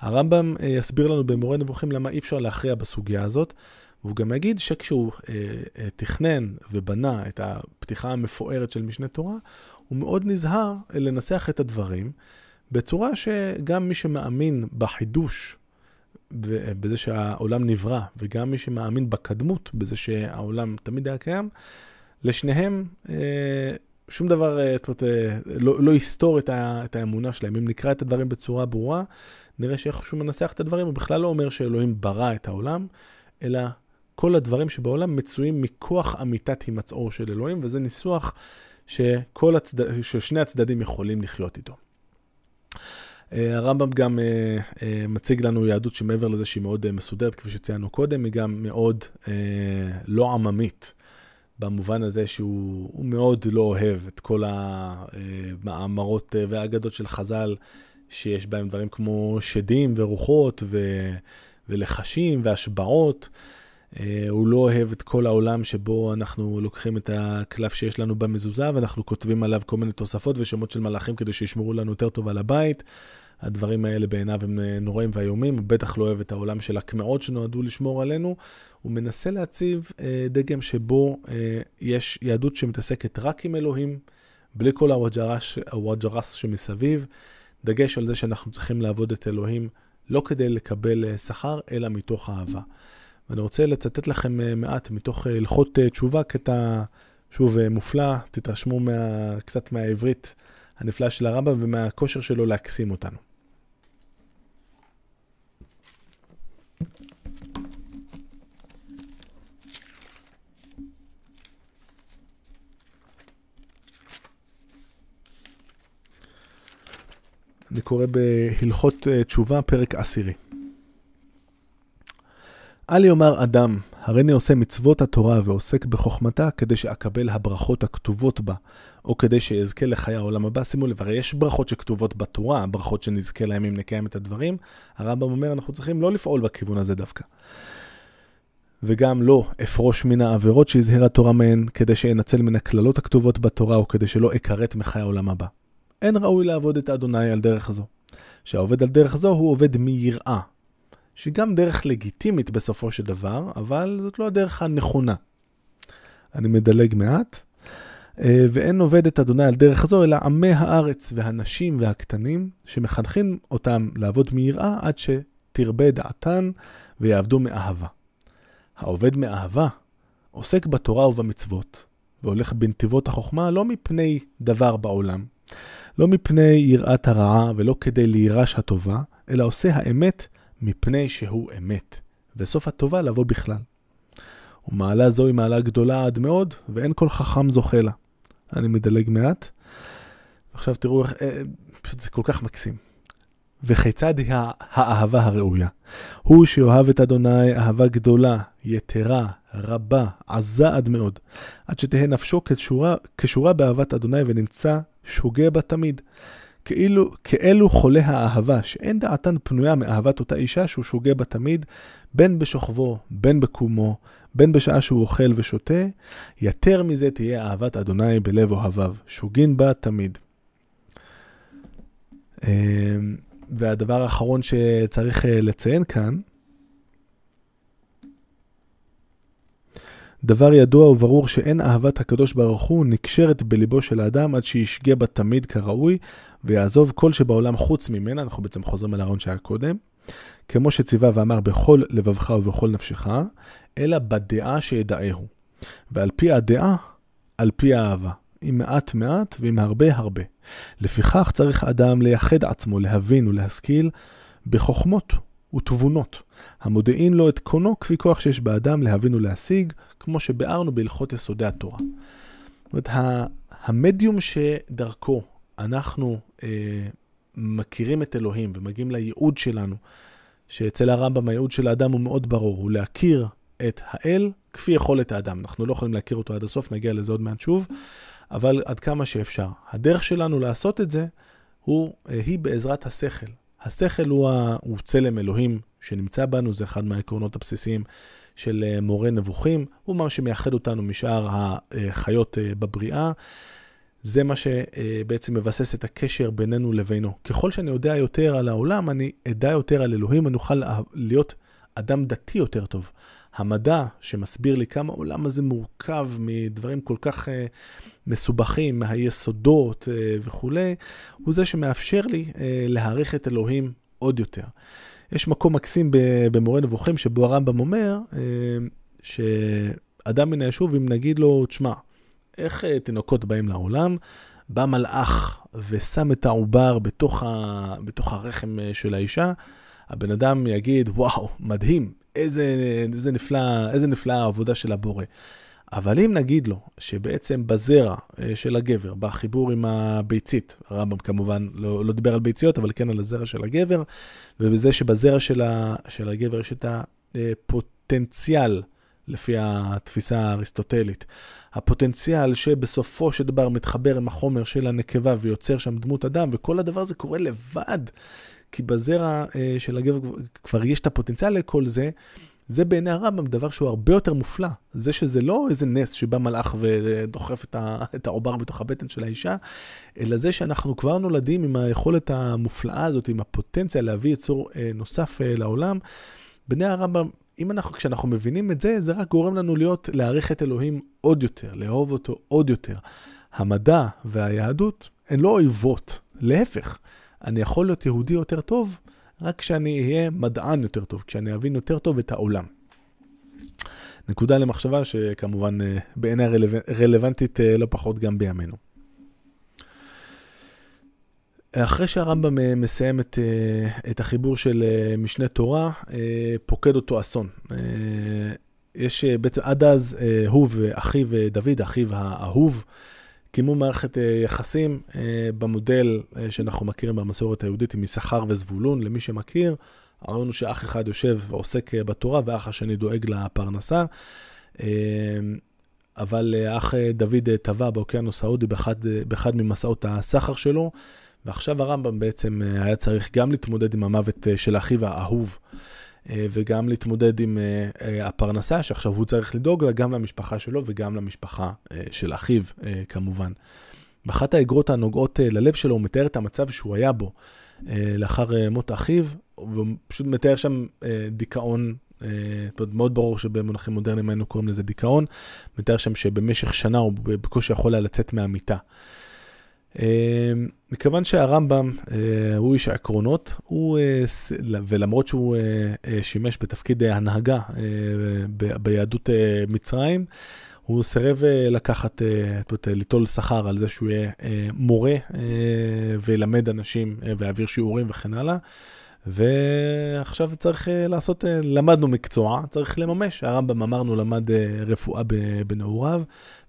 הרמב"ם אה, יסביר לנו במורה נבוכים למה אי אפשר להכריע בסוגיה הזאת, והוא גם יגיד שכשהוא תכנן ובנה את הפתיחה המפוארת של משנה תורה, הוא מאוד נזהר לנסח את הדברים בצורה שגם מי שמאמין בחידוש בזה שהעולם נברא, וגם מי שמאמין בקדמות, בזה שהעולם תמיד היה קיים, לשניהם אה, שום דבר, אה, זאת אומרת, אה, לא, לא יסתור את, ה, את האמונה שלהם. אם נקרא את הדברים בצורה ברורה, נראה שאיך שהוא מנסח את הדברים, הוא בכלל לא אומר שאלוהים ברא את העולם, אלא כל הדברים שבעולם מצויים מכוח אמיתת הימצאו של אלוהים, וזה ניסוח הצד... ששני הצדדים יכולים לחיות איתו. אה, הרמב"ם גם אה, אה, מציג לנו יהדות שמעבר לזה שהיא מאוד מסודרת, כפי שציינו קודם, היא גם מאוד לא עממית. במובן הזה שהוא מאוד לא אוהב את כל המאמרות והאגדות של חז"ל, שיש בהם דברים כמו שדים ורוחות ו, ולחשים והשבעות. אה, הוא לא אוהב את כל העולם שבו אנחנו לוקחים את הקלף שיש לנו במזוזה ואנחנו כותבים עליו כל מיני תוספות ושמות של מלאכים כדי שישמרו לנו יותר טוב על הבית. הדברים האלה בעיניו הם אה, נוראים ואיומים, הוא בטח לא אוהב את העולם של הקמעות שנועדו לשמור עלינו. הוא מנסה להציב אה, דגם שבו יש יהדות שמתעסקת רק עם אלוהים, בלי כל הוואג'רס שמסביב. דגש על זה שאנחנו צריכים לעבוד את אלוהים לא כדי לקבל שכר, אלא מתוך אהבה. ואני רוצה לצטט לכם אה, מעט מתוך אה, הלכות תשובה, קטע שוב מופלא, תתרשמו מה, קצת מהעברית הנפלאה של הרמב"ם ומהכושר שלו להקסים אותנו. אני קורא בהלכות אה, תשובה, פרק עשירי. אל יאמר אדם, הריני עושה מצוות התורה ועוסק בחוכמתה כדי שאקבל הברכות הכתובות בה, או כדי שאזכה לחיי העולם הבא. שימו לב, הרי יש ברכות שכתובות בתורה, ברכות שנזכה להם אם נקיים את הדברים. הרמב"ם אומר, אנחנו צריכים לא לפעול בכיוון הזה דווקא. וגם לא אפרוש מן העבירות שהזהירה התורה מהן, כדי שאנצל מן הקללות הכתובות בתורה, או כדי שלא אכרת מחיי העולם הבא. אין ראוי לעבוד את אדוני על דרך זו. שהעובד על דרך זו הוא עובד מיראה, שהיא גם דרך לגיטימית בסופו של דבר, אבל זאת לא הדרך הנכונה. אני מדלג מעט. אה, ואין עובד את אדוני על דרך זו, אלא עמי הארץ והנשים והקטנים, שמחנכים אותם לעבוד מיראה עד שתרבה דעתן ויעבדו מאהבה. העובד מאהבה עוסק בתורה ובמצוות, והולך בנתיבות החוכמה לא מפני דבר בעולם, לא מפני יראת הרעה ולא כדי לירש הטובה, אלא עושה האמת מפני שהוא אמת, וסוף הטובה לבוא בכלל. ומעלה זו היא מעלה גדולה עד מאוד, ואין כל חכם זוכה לה. אני מדלג מעט. עכשיו תראו איך, אה, פשוט זה כל כך מקסים. וכיצד היא האהבה הראויה? הוא שאוהב את אדוני אהבה גדולה, יתרה, רבה, עזה עד מאוד, עד שתהא נפשו כשורה, כשורה באהבת אדוני ונמצא שוגה בה תמיד. כאילו, כאלו חולי האהבה, שאין דעתן פנויה מאהבת אותה אישה שהוא שוגה בה תמיד, בין בשוכבו, בין בקומו, בין בשעה שהוא אוכל ושותה, יותר מזה תהיה אהבת אדוני בלב אוהביו, שוגין בה תמיד. אמ, והדבר האחרון שצריך אה, לציין כאן, דבר ידוע וברור שאין אהבת הקדוש ברוך הוא נקשרת בליבו של האדם עד שישגה בה תמיד כראוי ויעזוב כל שבעולם חוץ ממנה, אנחנו בעצם חוזרים על הרעיון שהיה קודם, כמו שציווה ואמר בכל לבבך ובכל נפשך, אלא בדעה שידעהו. ועל פי הדעה, על פי האהבה. עם מעט מעט ועם הרבה הרבה. לפיכך צריך אדם לייחד עצמו, להבין ולהשכיל בחוכמות ותבונות, המודיעין לו את קונו כפי כוח שיש באדם להבין ולהשיג, כמו שביארנו בהלכות יסודי התורה. זאת אומרת, המדיום שדרכו אנחנו אה, מכירים את אלוהים ומגיעים לייעוד שלנו, שאצל הרמב"ם הייעוד של האדם הוא מאוד ברור, הוא להכיר את האל כפי יכולת האדם. אנחנו לא יכולים להכיר אותו עד הסוף, נגיע לזה עוד מעט שוב, אבל עד כמה שאפשר. הדרך שלנו לעשות את זה הוא, אה, היא בעזרת השכל. השכל הוא, ה, הוא צלם אלוהים שנמצא בנו, זה אחד מהעקרונות הבסיסיים של אה, מורה נבוכים, הוא מה שמייחד אותנו משאר החיות אה, בבריאה. זה מה שבעצם מבסס את הקשר בינינו לבינו. ככל שאני יודע יותר על העולם, אני אדע יותר על אלוהים, אני אוכל להיות אדם דתי יותר טוב. המדע שמסביר לי כמה העולם הזה מורכב מדברים כל כך uh, מסובכים, מהיסודות uh, וכולי, הוא זה שמאפשר לי uh, להעריך את אלוהים עוד יותר. יש מקום מקסים במורה נבוכים שבו הרמב"ם אומר uh, שאדם מן היישוב, אם נגיד לו, תשמע, איך uh, תינוקות באים לעולם? בא מלאך ושם את העובר בתוך, ה... בתוך הרחם של האישה, הבן אדם יגיד, וואו, מדהים, איזה, איזה, נפלא, איזה נפלאה העבודה של הבורא. אבל אם נגיד לו שבעצם בזרע אה, של הגבר, בחיבור עם הביצית, הרמב"ם כמובן לא, לא דיבר על ביציות, אבל כן על הזרע של הגבר, ובזה שבזרע של, ה, של הגבר יש את הפוטנציאל, לפי התפיסה האריסטוטלית, הפוטנציאל שבסופו של דבר מתחבר עם החומר של הנקבה ויוצר שם דמות אדם, וכל הדבר הזה קורה לבד. כי בזרע אה, של הגבר כבר יש את הפוטנציאל לכל זה, זה בעיני הרמב"ם דבר שהוא הרבה יותר מופלא. זה שזה לא איזה נס שבא מלאך ודוחף את העובר בתוך הבטן של האישה, אלא זה שאנחנו כבר נולדים עם היכולת המופלאה הזאת, עם הפוטנציה להביא יצור אה, נוסף אה, לעולם. בני הרמב"ם, אם אנחנו, כשאנחנו מבינים את זה, זה רק גורם לנו להיות, להעריך את אלוהים עוד יותר, לאהוב אותו עוד יותר. המדע והיהדות הן לא אויבות, להפך. אני יכול להיות יהודי יותר טוב רק כשאני אהיה מדען יותר טוב, כשאני אבין יותר טוב את העולם. נקודה למחשבה שכמובן אה, בעיניי רלו... רלוונטית אה, לא פחות גם בימינו. אחרי שהרמב"ם אה, מסיים את, את החיבור של משנה תורה, פוקד אותו אסון. יש בעצם עד אז הוא ואחיו דוד, אחיו האהוב, קיימו מערכת אה, יחסים אה, במודל אה, שאנחנו מכירים במסורת היהודית עם יששכר וזבולון, למי שמכיר. ראינו שאח אחד יושב ועוסק בתורה ואח השני דואג לפרנסה. אבל אח דוד טבע באוקיינוס ההודי באחד, באחד ממסעות הסחר שלו, ועכשיו הרמב"ם בעצם היה צריך גם להתמודד עם המוות של אחיו האהוב. אה, וגם להתמודד עם אה, אה, הפרנסה, שעכשיו הוא צריך לדאוג לה גם למשפחה שלו וגם למשפחה של אחיו, כמובן. באחת האגרות הנוגעות ללב שלו, הוא מתאר את המצב שהוא היה בו לאחר מות אחיו, והוא פשוט מתאר שם דיכאון מאוד ברור שבמונחים מודרניים היינו קוראים לזה דיכאון, מתאר שם שבמשך שנה הוא בקושי יכול היה לצאת מהמיטה. אמ, מכיוון שהרמב"ם אה, הוא איש העקרונות, הוא, אה, ולמרות שהוא אה, שימש בתפקיד הנהגה ביהדות מצרים, הוא סירב לקחת, ליטול שכר על זה שהוא יהיה מורה וילמד אנשים ויעביר שיעורים וכן הלאה. ועכשיו צריך לעשות, למדנו מקצוע, צריך לממש. הרמב"ם אמרנו למד רפואה בנעוריו,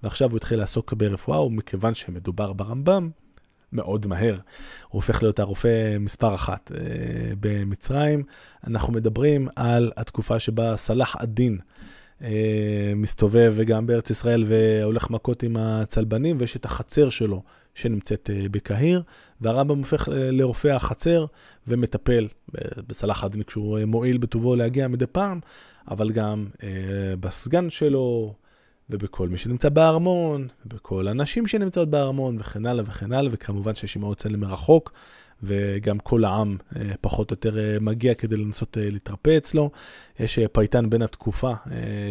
ועכשיו הוא התחיל לעסוק ברפואה, ומכיוון שמדובר ברמב"ם, מאוד מהר, הוא הופך להיות הרופא מספר אחת uh, במצרים. אנחנו מדברים על התקופה שבה סלאח א-דין uh, מסתובב וגם בארץ ישראל והולך מכות עם הצלבנים, ויש את החצר שלו שנמצאת uh, בקהיר, והרמב"ם הופך לרופא החצר ומטפל בסלאח א-דין כשהוא מועיל בטובו להגיע מדי פעם, אבל גם בסגן שלו, ובכל מי שנמצא בארמון, ובכל הנשים שנמצאות בארמון, וכן הלאה וכן הלאה, וכמובן שיש עמו צלם מרחוק, וגם כל העם אה, פחות או יותר אה, מגיע כדי לנסות אה, להתרפא אצלו. יש פייטן בין התקופה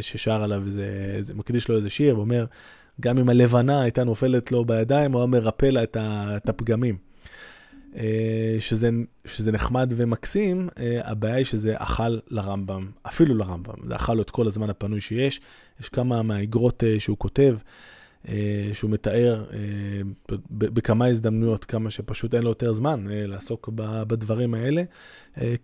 ששר עליו, זה, זה מקדיש לו איזה שיר, ואומר, גם אם הלבנה הייתה נופלת לו בידיים, הוא היה מרפא לה את הפגמים. אה, שזה, שזה נחמד ומקסים, אה, הבעיה היא שזה אכל לרמב"ם, אפילו לרמב"ם, זה אכל לו את כל הזמן הפנוי שיש. יש כמה מהאגרות אה, שהוא כותב, שהוא מתאר בכמה הזדמנויות, כמה שפשוט אין לו יותר זמן לעסוק בדברים האלה,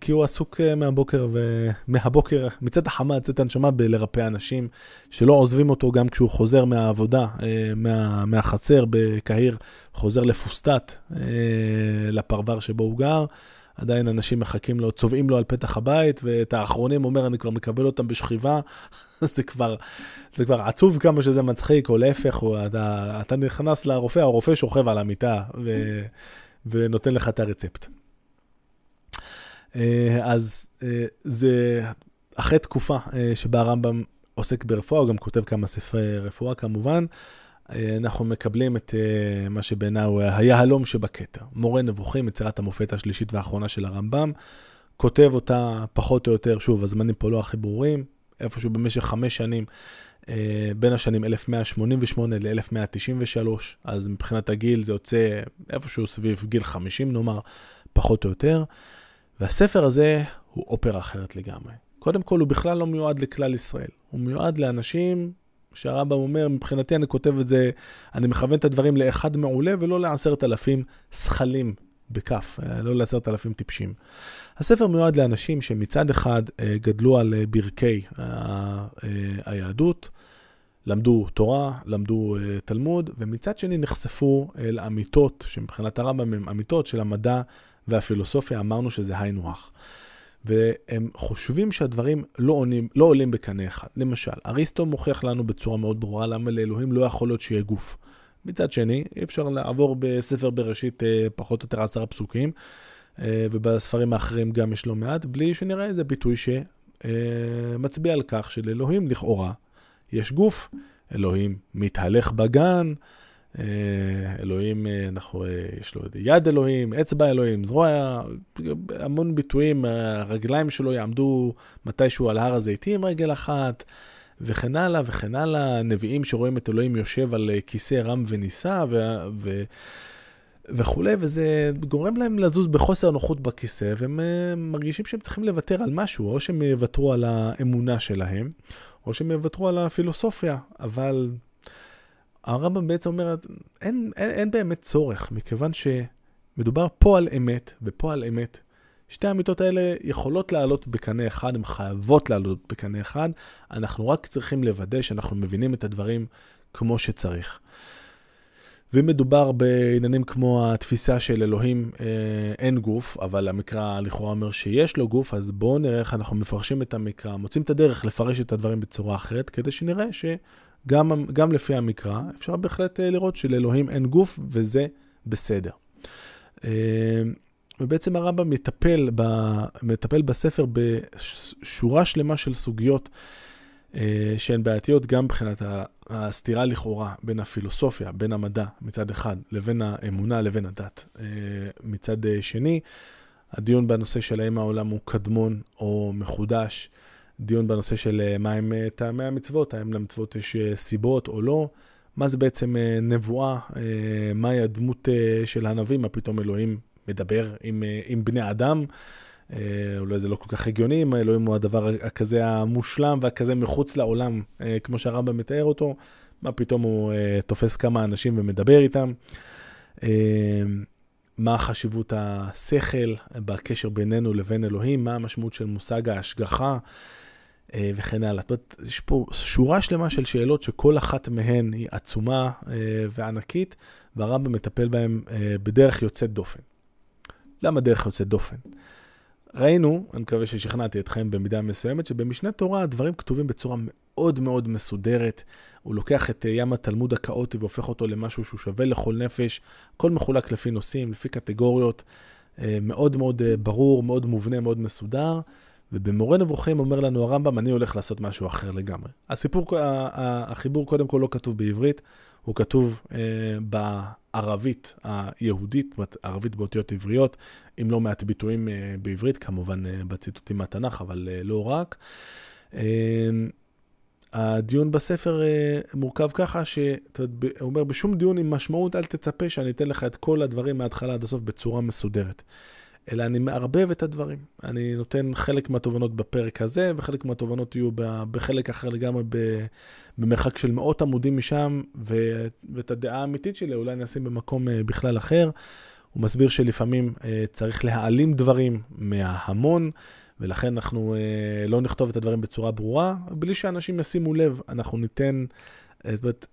כי הוא עסוק מהבוקר ומהבוקר, מצאת החמה, מצאת הנשמה, בלרפא אנשים שלא עוזבים אותו גם כשהוא חוזר מהעבודה, מה, מהחצר בקהיר, חוזר לפוסטט, לפרבר שבו הוא גר. עדיין אנשים מחכים לו, צובעים לו על פתח הבית, ואת האחרונים אומר, אני כבר מקבל אותם בשכיבה. זה כבר, זה כבר עצוב כמה שזה מצחיק, או להפך, או אתה, אתה נכנס לרופא, הרופא שוכב על המיטה ו, ונותן לך את הרצפט. אה, אז אה, זה אחרי תקופה אה, שבה הרמב"ם עוסק ברפואה, הוא גם כותב כמה ספרי רפואה כמובן. אנחנו מקבלים את uh, מה שבעיניי הוא היהלום שבכתר. מורה נבוכים, יצירת המופת השלישית והאחרונה של הרמב"ם. כותב אותה פחות או יותר, שוב, הזמנים פה לא הכי ברורים, איפשהו במשך חמש שנים, uh, בין השנים 1188 ל-1193, אז מבחינת הגיל זה יוצא איפשהו סביב גיל 50 נאמר, פחות או יותר. והספר הזה הוא אופרה אחרת לגמרי. קודם כל, הוא בכלל לא מיועד לכלל ישראל, הוא מיועד לאנשים שהרמב"ם אומר, מבחינתי אני כותב את זה, אני מכוון את הדברים לאחד מעולה ולא לעשרת אלפים שכלים בכף, אה, לא לעשרת אלפים טיפשים. הספר מיועד לאנשים שמצד אחד אה, גדלו על אה, ברכי היהדות, למדו תורה, למדו תלמוד, ומצד שני נחשפו לאמיתות, שמבחינת הרמב"ם הן אמיתות של המדע והפילוסופיה, אמרנו שזה היינו הך. והם חושבים שהדברים לא, עונים, לא עולים בקנה אחד. למשל, אריסטו מוכיח לנו בצורה מאוד ברורה למה לאלוהים לא יכול להיות שיהיה גוף. מצד שני, אי אפשר לעבור בספר בראשית אה, פחות או יותר עשרה פסוקים, אה, ובספרים האחרים גם יש לא מעט, בלי שנראה איזה ביטוי ש... אה, על כך שלאלוהים לכאורה יש גוף, אלוהים מתהלך בגן, אלוהים, אה, אנחנו, יש לו יד אלוהים, אצבע אלוהים, זרוע, המון ביטויים, הרגליים שלו יעמדו מתישהו על הר הזיתים רגל אחת, וכן הלאה וכן הלאה, נביאים שרואים את אלוהים יושב על כיסא רם ונישא, ו... ו וכולי, וזה גורם להם לזוז בחוסר נוחות בכיסא, והם מרגישים שהם צריכים לוותר על משהו, או שהם יוותרו על האמונה שלהם, או שהם יוותרו על הפילוסופיה, אבל הרמב"ם בעצם אומר, אין, אין, אין באמת צורך, מכיוון שמדובר פה על אמת ופה על אמת. שתי האמיתות האלה יכולות לעלות בקנה אחד, הן חייבות לעלות בקנה אחד, אנחנו רק צריכים לוודא שאנחנו מבינים את הדברים כמו שצריך. ואם מדובר בעניינים כמו התפיסה של אלוהים אה, אין גוף, אבל המקרא לכאורה אומר שיש לו גוף, אז בואו נראה איך אנחנו מפרשים את המקרא, מוצאים את הדרך לפרש את הדברים בצורה אחרת, כדי שנראה שגם לפי המקרא אפשר בהחלט אה, לראות שלאלוהים אין גוף, וזה בסדר. אה, ובעצם הרמב"ם מטפל, ב, מטפל בספר בשורה שלמה של סוגיות אה, שהן בעייתיות גם מבחינת הסתירה לכאורה בין הפילוסופיה, בין המדע מצד אחד, לבין האמונה, לבין הדת מצד שני. הדיון בנושא של האם העולם הוא קדמון או מחודש, דיון בנושא של מה הם טעמי המצוות, האם למצוות יש סיבות או לא, מה זה בעצם נבואה, מהי הדמות של הנביא, מה פתאום אלוהים מדבר עם, עם בני אדם. אה, אולי זה לא כל כך הגיוני, אם האלוהים הוא הדבר הכזה המושלם והכזה מחוץ לעולם, אה, כמו שהרמב"ם מתאר אותו, מה פתאום הוא אה, תופס כמה אנשים ומדבר איתם. מה חשיבות השכל בקשר בינינו לבין אלוהים, מה המשמעות של מושג ההשגחה וכן הלאה. זאת אומרת, יש פה שורה שלמה של שאלות שכל אחת מהן היא עצומה וענקית, והרמב"ם מטפל בהן בדרך יוצאת דופן. למה דרך יוצאת דופן? ראינו, אני מקווה ששכנעתי אתכם במידה מסוימת, שבמשנה תורה הדברים כתובים בצורה מאוד מאוד מסודרת. הוא לוקח את אה, ים התלמוד הכאוטי והופך אותו למשהו שהוא שווה לכל נפש. הכל מחולק לפי נושאים, לפי קטגוריות, אה, מאוד מאוד אה, ברור, מאוד מובנה, מאוד מסודר. ובמורה נבוכים אומר לנו הרמב"ם, אני הולך לעשות משהו אחר לגמרי. הסיפור, החיבור קודם כל לא כתוב בעברית, הוא כתוב אה, בערבית היהודית, ערבית באותיות עבריות, עם לא מעט ביטויים אה, בעברית, כמובן אה, בציטוטים מהתנ"ך, אבל אה, לא רק. אה, הדיון בספר אה, מורכב ככה, שהוא אומר, בשום דיון עם משמעות אל תצפה שאני אתן לך את כל הדברים מההתחלה עד הסוף בצורה מסודרת. אלא אני מערבב את הדברים. אני נותן חלק מהתובנות בפרק הזה, וחלק מהתובנות יהיו בחלק אחר לגמרי במרחק של מאות עמודים משם, ו, ואת הדעה האמיתית שלי אולי נשים במקום אה, בכלל אחר. הוא מסביר שלפעמים אה, צריך להעלים דברים מההמון, ולכן אנחנו אה, לא נכתוב את הדברים בצורה ברורה, בלי שאנשים ישימו לב. אנחנו ניתן, זאת אומרת,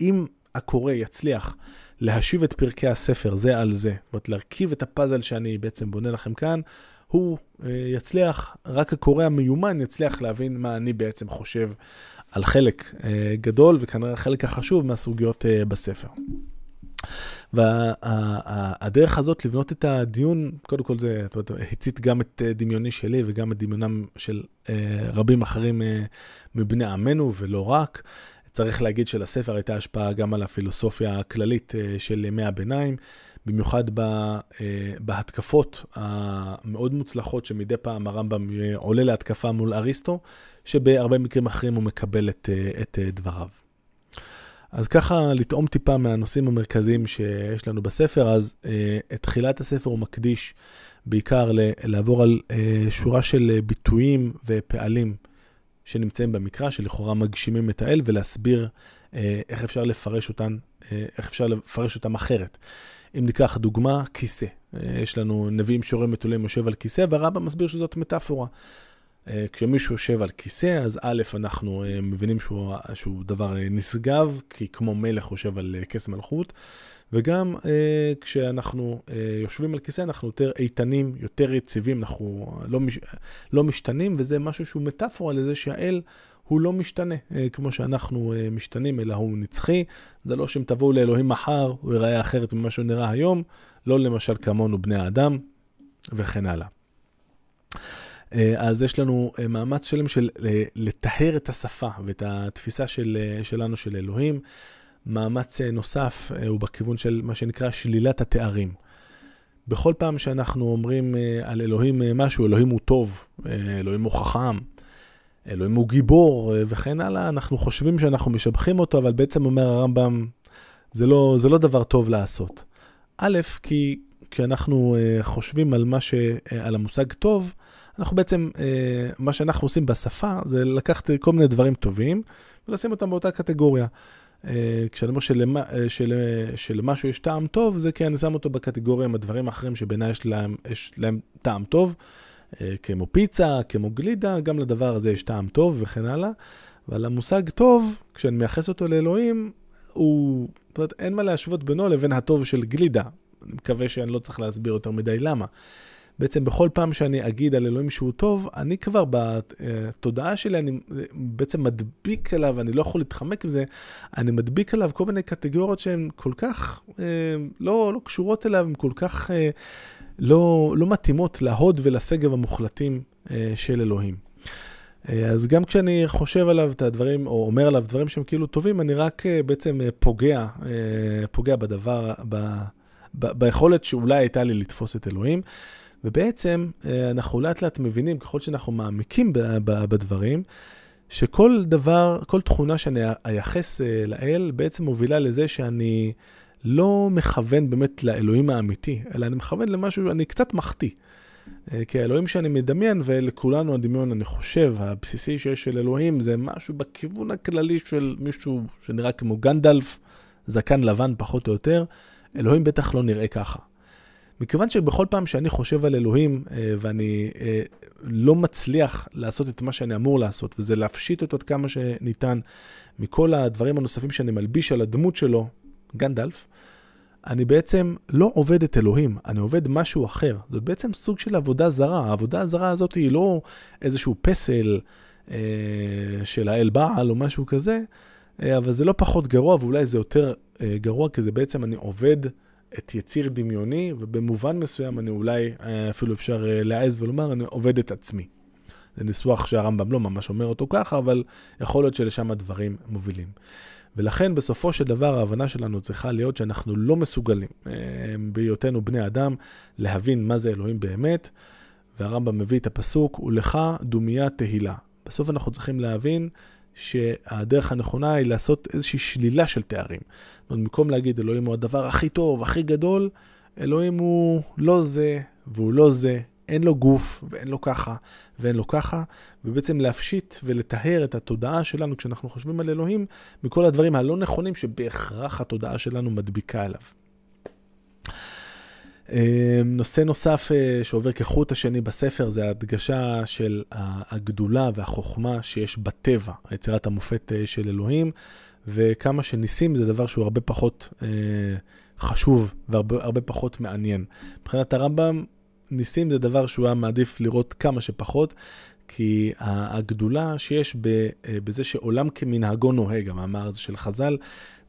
אם הקורא יצליח להשיב את פרקי הספר זה על זה, זאת אומרת, להרכיב את הפאזל שאני בעצם בונה לכם כאן, הוא יצליח, רק הקורא המיומן יצליח להבין מה אני בעצם חושב על חלק אה, גדול וכנראה החלק החשוב מהסוגיות אה, בספר. והדרך וה, הזאת לבנות את הדיון, קודם כל זה הצית גם את אה, דמיוני שלי וגם את דמיונם של רבים אחרים מבני עמנו ולא רק. צריך להגיד שלספר הייתה השפעה גם על הפילוסופיה הכללית של ימי הביניים, במיוחד בהתקפות המאוד מוצלחות שמדי פעם הרמב"ם עולה להתקפה מול אריסטו, שבהרבה מקרים אחרים הוא מקבל את, אה, את אה, דבריו. אז ככה, לטעום טיפה מהנושאים המרכזיים שיש לנו בספר, אז אה, את תחילת הספר הוא מקדיש בעיקר לעבור על שורה של ביטויים ופעלים שנמצאים במקרא, שלכאורה מגשימים את האל, ולהסביר איך אפשר לפרש אותן, איך אפשר לפרש אותם אחרת. אם ניקח דוגמה, כיסא. יש לנו נביאים שורים מתולים יושב על כיסא, והרמב"ם מסביר שזאת מטאפורה. אה, כשמישהו יושב על כיסא, אז א', אנחנו אה, מבינים שהוא, שהוא דבר אה, נשגב, כי כמו מלך יושב על כס מלכות, וגם כשאנחנו יושבים על כיסא, אנחנו יותר איתנים, יותר יציבים, אנחנו לא, מש, לא משתנים, וזה משהו שהוא מטאפורה לזה שהאל הוא לא משתנה, כמו שאנחנו משתנים, אלא הוא נצחי. זה לא שאם תבואו לאלוהים מחר, הוא ייראה אחרת ממה שהוא נראה היום, לא למשל כמונו בני האדם, וכן הלאה. אז יש לנו מאמץ שלם של לטהר את השפה ואת התפיסה של, שלנו של אלוהים. מאמץ נוסף הוא בכיוון של מה שנקרא שלילת התארים. בכל פעם שאנחנו אומרים על אלוהים משהו, אלוהים הוא טוב, אלוהים הוא חכם, אלוהים הוא גיבור וכן הלאה, אנחנו חושבים שאנחנו משבחים אותו, אבל בעצם אומר הרמב"ם, זה לא, זה לא דבר טוב לעשות. א', כי כשאנחנו חושבים על, ש, על המושג טוב, אנחנו בעצם, מה שאנחנו עושים בשפה זה לקחת כל מיני דברים טובים ולשים אותם באותה קטגוריה. Uh, כשאני אומר שלמה, uh, של, uh, שלמשהו יש טעם טוב, זה כי אני שם אותו בקטגוריה עם הדברים האחרים שבעיניי יש יש להם טעם טוב, כמו פיצה, כמו גלידה, גם לדבר הזה יש טעם טוב וכן הלאה. אבל המושג טוב, כשאני מייחס אותו לאלוהים, הוא, זאת אומרת, אין מה להשוות בינו לבין הטוב של גלידה. אני מקווה שאני לא צריך להסביר יותר מדי למה. בעצם בכל פעם שאני אגיד על אלוהים שהוא טוב, אני כבר בתודעה שלי, אני בעצם מדביק עליו, אני לא יכול להתחמק עם זה, אני מדביק עליו כל מיני קטגוריות שהן כל כך אה, לא, לא קשורות אליו, הן כל כך אה, לא, לא מתאימות להוד ולשגב המוחלטים אה, של אלוהים. אז גם כשאני חושב עליו את הדברים, או אומר עליו דברים שהם כאילו טובים, אני רק בעצם פוגע, פוגע בדבר, ב, ב, ביכולת שאולי הייתה לי לתפוס את אלוהים. ובעצם אנחנו לאט לאט מבינים, ככל שאנחנו מעמיקים בדברים, שכל דבר, כל תכונה שאני אייחס לאל, בעצם מובילה לזה שאני לא מכוון באמת לאלוהים האמיתי, אלא אני מכוון למשהו, אני קצת מחטיא. אה, כי האלוהים שאני מדמיין, ולכולנו הדמיון, אני חושב, הבסיסי שיש של אלוהים, זה משהו בכיוון הכללי של מישהו שנראה כמו גנדלף, זקן לבן פחות או יותר, אלוהים בטח לא נראה ככה. מכיוון שבכל פעם שאני חושב על אלוהים אה, ואני אה, לא מצליח לעשות את מה שאני אמור לעשות, וזה להפשיט אותו עד כמה שניתן מכל הדברים הנוספים שאני מלביש על הדמות שלו, גנדלף, אני בעצם לא עובד את אלוהים, אני עובד משהו אחר. זה בעצם סוג של עבודה זרה. העבודה הזרה הזאת היא לא איזשהו פסל אה, של האל בעל או משהו כזה, אה, אבל זה לא פחות גרוע, ואולי זה יותר אה, גרוע, כי זה בעצם אני עובד את יציר דמיוני, ובמובן מסוים אני אולי, אה, אפילו אפשר אה, להעז ולומר, אני עובד את עצמי. זה ניסוח שהרמב"ם לא ממש אומר אותו ככה, אבל יכול להיות שלשם הדברים מובילים. ולכן בסופו של דבר ההבנה שלנו צריכה להיות שאנחנו לא מסוגלים, אה, בהיותנו בני אדם, להבין מה זה אלוהים באמת, והרמב"ם מביא את הפסוק, ולך דומיה תהילה. בסוף אנחנו צריכים להבין שהדרך הנכונה היא לעשות איזושהי שלילה של תארים. זאת אומרת, במקום להגיד אלוהים הוא הדבר הכי טוב, הכי גדול, אלוהים הוא לא זה והוא לא זה, אין לו גוף ואין לו ככה ואין לו ככה, ובעצם להפשיט ולטהר את התודעה שלנו כשאנחנו חושבים על אלוהים מכל הדברים הלא נכונים שבהכרח התודעה שלנו מדביקה אליו. אה, נושא נוסף אה, שעובר כחוט השני בספר זה ההדגשה של הגדולה והחוכמה שיש בטבע, יצירת המופת אה, של אלוהים, וכמה שניסים זה דבר שהוא הרבה פחות חשוב והרבה פחות מעניין. מבחינת הרמב"ם, ניסים זה דבר שהוא היה מעדיף לראות כמה שפחות, כי הגדולה שיש אה, בזה שעולם כמנהגו נוהג, המאמר הזה של חז"ל,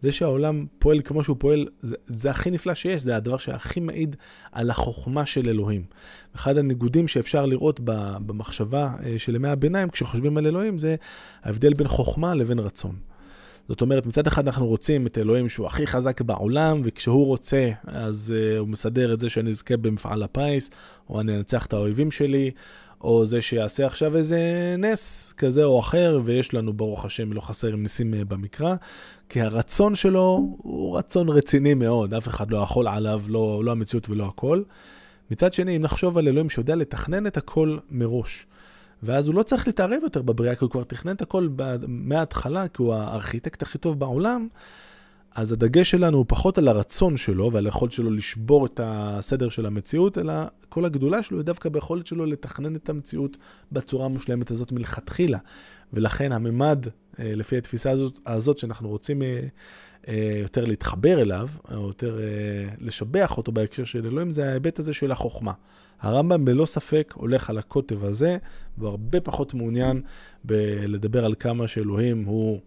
זה שהעולם פועל כמו שהוא פועל, זה, זה הכי נפלא שיש, זה הדבר שהכי מעיד על החוכמה של אלוהים. אחד הניגודים שאפשר לראות במחשבה אה, של ימי הביניים, כשחושבים על אלוהים, זה ההבדל בין חוכמה לבין רצון. זאת אומרת, מצד אחד אנחנו רוצים את אלוהים שהוא הכי חזק בעולם, וכשהוא רוצה, אז uh, הוא מסדר את זה שאני אזכה במפעל הפיס, או אני אנצח את האויבים שלי, או זה שיעשה עכשיו איזה נס כזה או אחר, ויש לנו, ברוך השם, לא חסר עם ניסים uh, במקרא, כי הרצון שלו הוא רצון רציני מאוד, אף אחד לא יכול עליו, לא, לא המציאות ולא הכל. מצד שני, אם נחשוב על אלוהים שיודע לתכנן את הכל מראש, ואז הוא לא צריך להתערב יותר בבריאה, כי הוא כבר תכנן את הכל מההתחלה, כי הוא הארכיטקט הכי טוב בעולם, אז הדגש שלנו הוא פחות על הרצון שלו ועל היכולת שלו לשבור את הסדר של המציאות, אלא כל הגדולה שלו היא דווקא ביכולת שלו לתכנן את המציאות בצורה המושלמת הזאת מלכתחילה. ולכן הממד, אה, לפי התפיסה הזאת, הזאת שאנחנו רוצים אה, אה, יותר להתחבר אליו, או יותר לשבח אותו בהקשר של אלוהים, זה ההיבט הזה של החוכמה. הרמב"ם ללא ספק הולך על הקוטב הזה, והוא הרבה פחות מעוניין בלדבר על כמה שאלוהים הוא,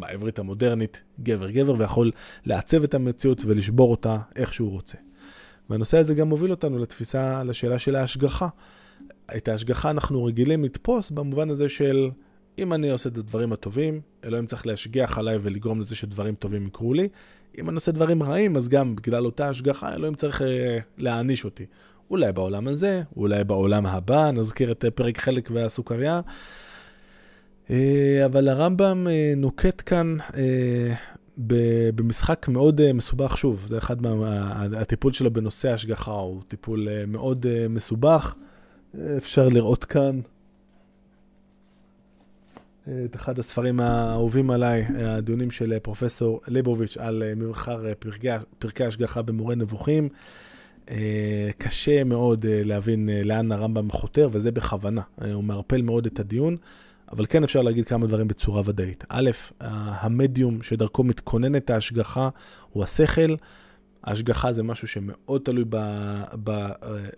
בעברית המודרנית, גבר-גבר, ויכול לעצב את המציאות ולשבור אותה איך שהוא רוצה. והנושא הזה גם מוביל אותנו לתפיסה, לשאלה של ההשגחה. את ההשגחה אנחנו רגילים לתפוס במובן הזה של אם אני עושה את הדברים הטובים, אלוהים צריך להשגיח עליי ולגרום לזה שדברים טובים יקרו לי. אם אני עושה דברים רעים, אז גם בגלל אותה השגחה, אלוהים צריך אה, להעניש אותי. אולי בעולם הזה, אולי בעולם הבא, נזכיר את אה, פרק חלק והסוכריה. אה, אבל הרמב"ם אה, נוקט כאן אה, במשחק מאוד מסובך, שוב, זה אחד מה... הטיפול שלו בנושא השגחה, הוא טיפול מאוד מסובך. אפשר לראות כאן את אחד הספרים האהובים עליי, הדיונים של פרופסור ליבוביץ' על מבחר פרקי השגחה במורה נבוכים. קשה מאוד להבין לאן הרמב"ם חותר, וזה בכוונה. הוא מערפל מאוד את הדיון. אבל כן אפשר להגיד כמה דברים בצורה ודאית. א', המדיום שדרכו מתכוננת ההשגחה הוא השכל. ההשגחה זה משהו שמאוד תלוי ב, ב,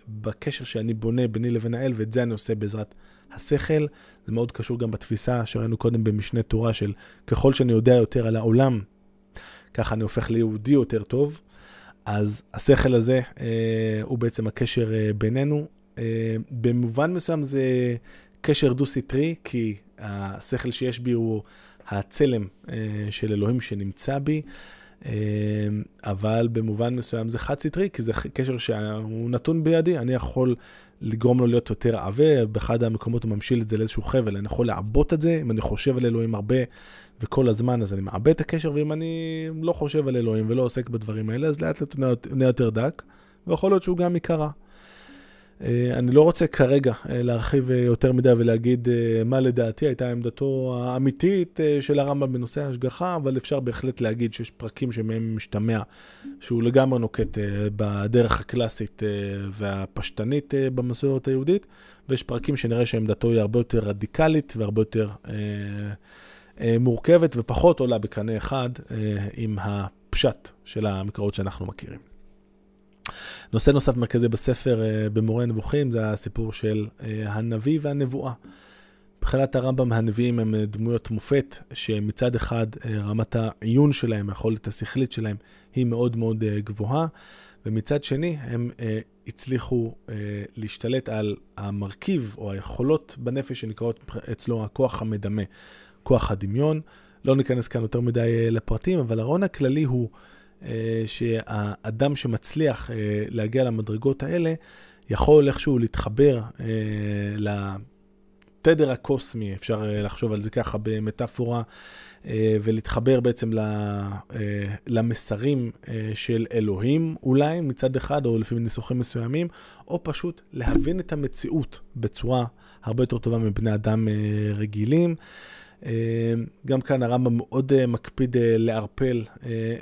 בקשר שאני בונה ביני לבין האל, ואת זה אני עושה בעזרת השכל. זה מאוד קשור גם בתפיסה שראינו קודם במשנה תורה של ככל שאני יודע יותר על העולם, ככה אני הופך ליהודי יותר טוב. אז השכל הזה אה, הוא בעצם הקשר אה, בינינו. אה, במובן מסוים זה קשר דו-סטרי, כי השכל שיש בי הוא הצלם אה, של אלוהים שנמצא בי, אה, אבל במובן מסוים זה חד-סטרי, כי זה קשר שהוא נתון בידי, אני יכול לגרום לו להיות יותר עבה, באחד המקומות הוא ממשיל את זה לאיזשהו חבל, אני יכול לעבות את זה, אם אני חושב על אלוהים הרבה וכל הזמן, אז אני מעבה את הקשר, ואם אני לא חושב על אלוהים ולא עוסק בדברים האלה, אז לאט לאט הוא נהיה יותר דק, ויכול להיות שהוא גם ייקרא. אה, אני לא רוצה כרגע אה, להרחיב אה, יותר מדי ולהגיד מה לדעתי הייתה עמדתו האמיתית של הרמב"ם בנושא ההשגחה, אבל אפשר בהחלט להגיד שיש פרקים שמהם משתמע שהוא לגמרי נוקט בדרך הקלאסית והפשטנית במסורת היהודית, ויש פרקים שנראה שעמדתו היא הרבה יותר רדיקלית והרבה יותר מורכבת ופחות עולה בקנה אחד עם הפשט של המקורות שאנחנו מכירים. נושא נוסף מרכזי בספר אה, במורה נבוכים זה הסיפור של אה, הנביא והנבואה. מבחינת הרמב"ם הנביאים הם אה, דמויות מופת שמצד אחד רמת העיון שלהם, היכולת השכלית שלהם היא מאוד מאוד גבוהה, ומצד שני הם הצליחו להשתלט על המרכיב או היכולות בנפש שנקראות אצלו הכוח המדמה, כוח הדמיון. לא ניכנס כאן יותר מדי לפרטים, אבל הרעיון הכללי הוא שהאדם שמצליח אה, להגיע למדרגות האלה, יכול איכשהו להתחבר אה, לתדר הקוסמי, אפשר לחשוב על זה ככה במטאפורה, ולהתחבר בעצם למסרים של אלוהים אולי מצד אחד, או לפי ניסוחים מסוימים, או פשוט להבין את המציאות בצורה הרבה יותר טובה מבני אדם רגילים. אה, גם כאן הרמב"ם מאוד אה, מקפיד אה, לערפל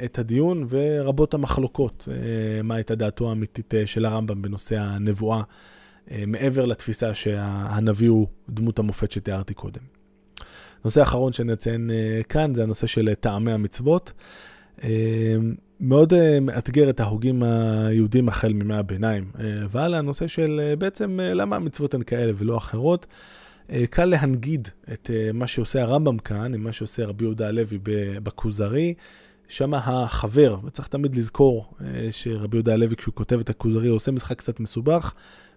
את הדיון, ורבות המחלוקות, מה הייתה דעתו האמיתית של הרמב"ם בנושא הנבואה, מעבר לתפיסה שהנביא הוא דמות המופת שתיארתי קודם. נושא אחרון שנציין כאן זה הנושא של טעמי המצוות. מאוד מאתגר את ההוגים היהודים החל מימי הביניים, ועל הנושא של בעצם למה המצוות הן כאלה ולא אחרות. אה, קל להנגיד את אה, מה שעושה הרמב"ם כאן, עם מה שעושה רבי יהודה הלוי בכוזרי. שם החבר, וצריך תמיד לזכור אה, שרבי יהודה הלוי, כשהוא כותב את הכוזרי, הוא עושה משחק קצת מסובך,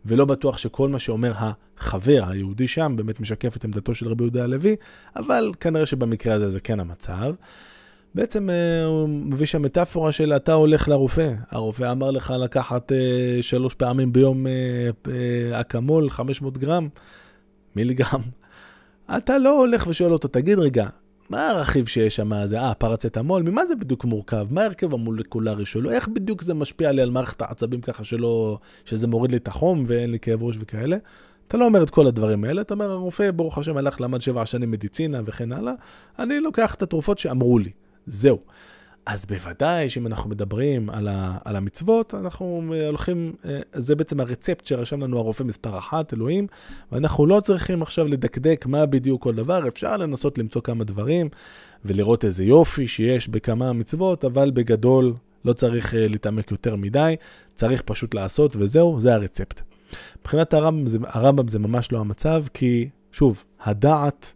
ולא בטוח שכל מה שאומר החבר היהודי שם באמת משקף את עמדתו של רבי יהודה הלוי, אבל כנראה שבמקרה הזה זה כן המצב. בעצם הוא מביא שם מטאפורה של אתה הולך לרופא, הרופא אמר לך לקחת שלוש פעמים ביום אקמול, 500 גרם, מיליגרם, אתה לא הולך ושואל אותו, תגיד רגע, מה הרכיב שיש שם? זה, אה, פרצטמול, ממה זה בדיוק מורכב? מה ההרכב המולקולרי שלו? איך בדיוק זה משפיע לי על מערכת העצבים ככה שלא, שזה מוריד לי את החום ואין לי כאב ראש וכאלה? אתה לא אומר את כל הדברים האלה, אתה אומר, הרופא, ברוך השם, הלך, למד שבע שנים מדיצינה וכן הלאה, אני לוקח את התרופות שאמרו לי. זהו. אז בוודאי שאם אנחנו מדברים על, ה, על המצוות, אנחנו הולכים, אה, זה בעצם הרצפט שרשם לנו הרופא מספר אחת, אלוהים, ואנחנו לא צריכים עכשיו לדקדק מה בדיוק כל דבר, אפשר לנסות למצוא כמה דברים ולראות איזה יופי שיש בכמה מצוות, אבל בגדול לא צריך אה, להתעמק יותר מדי, צריך פשוט לעשות וזהו, זה הרצפט. מבחינת הרמב"ם זה, הרמב"ם זה ממש לא המצב, כי שוב, הדעת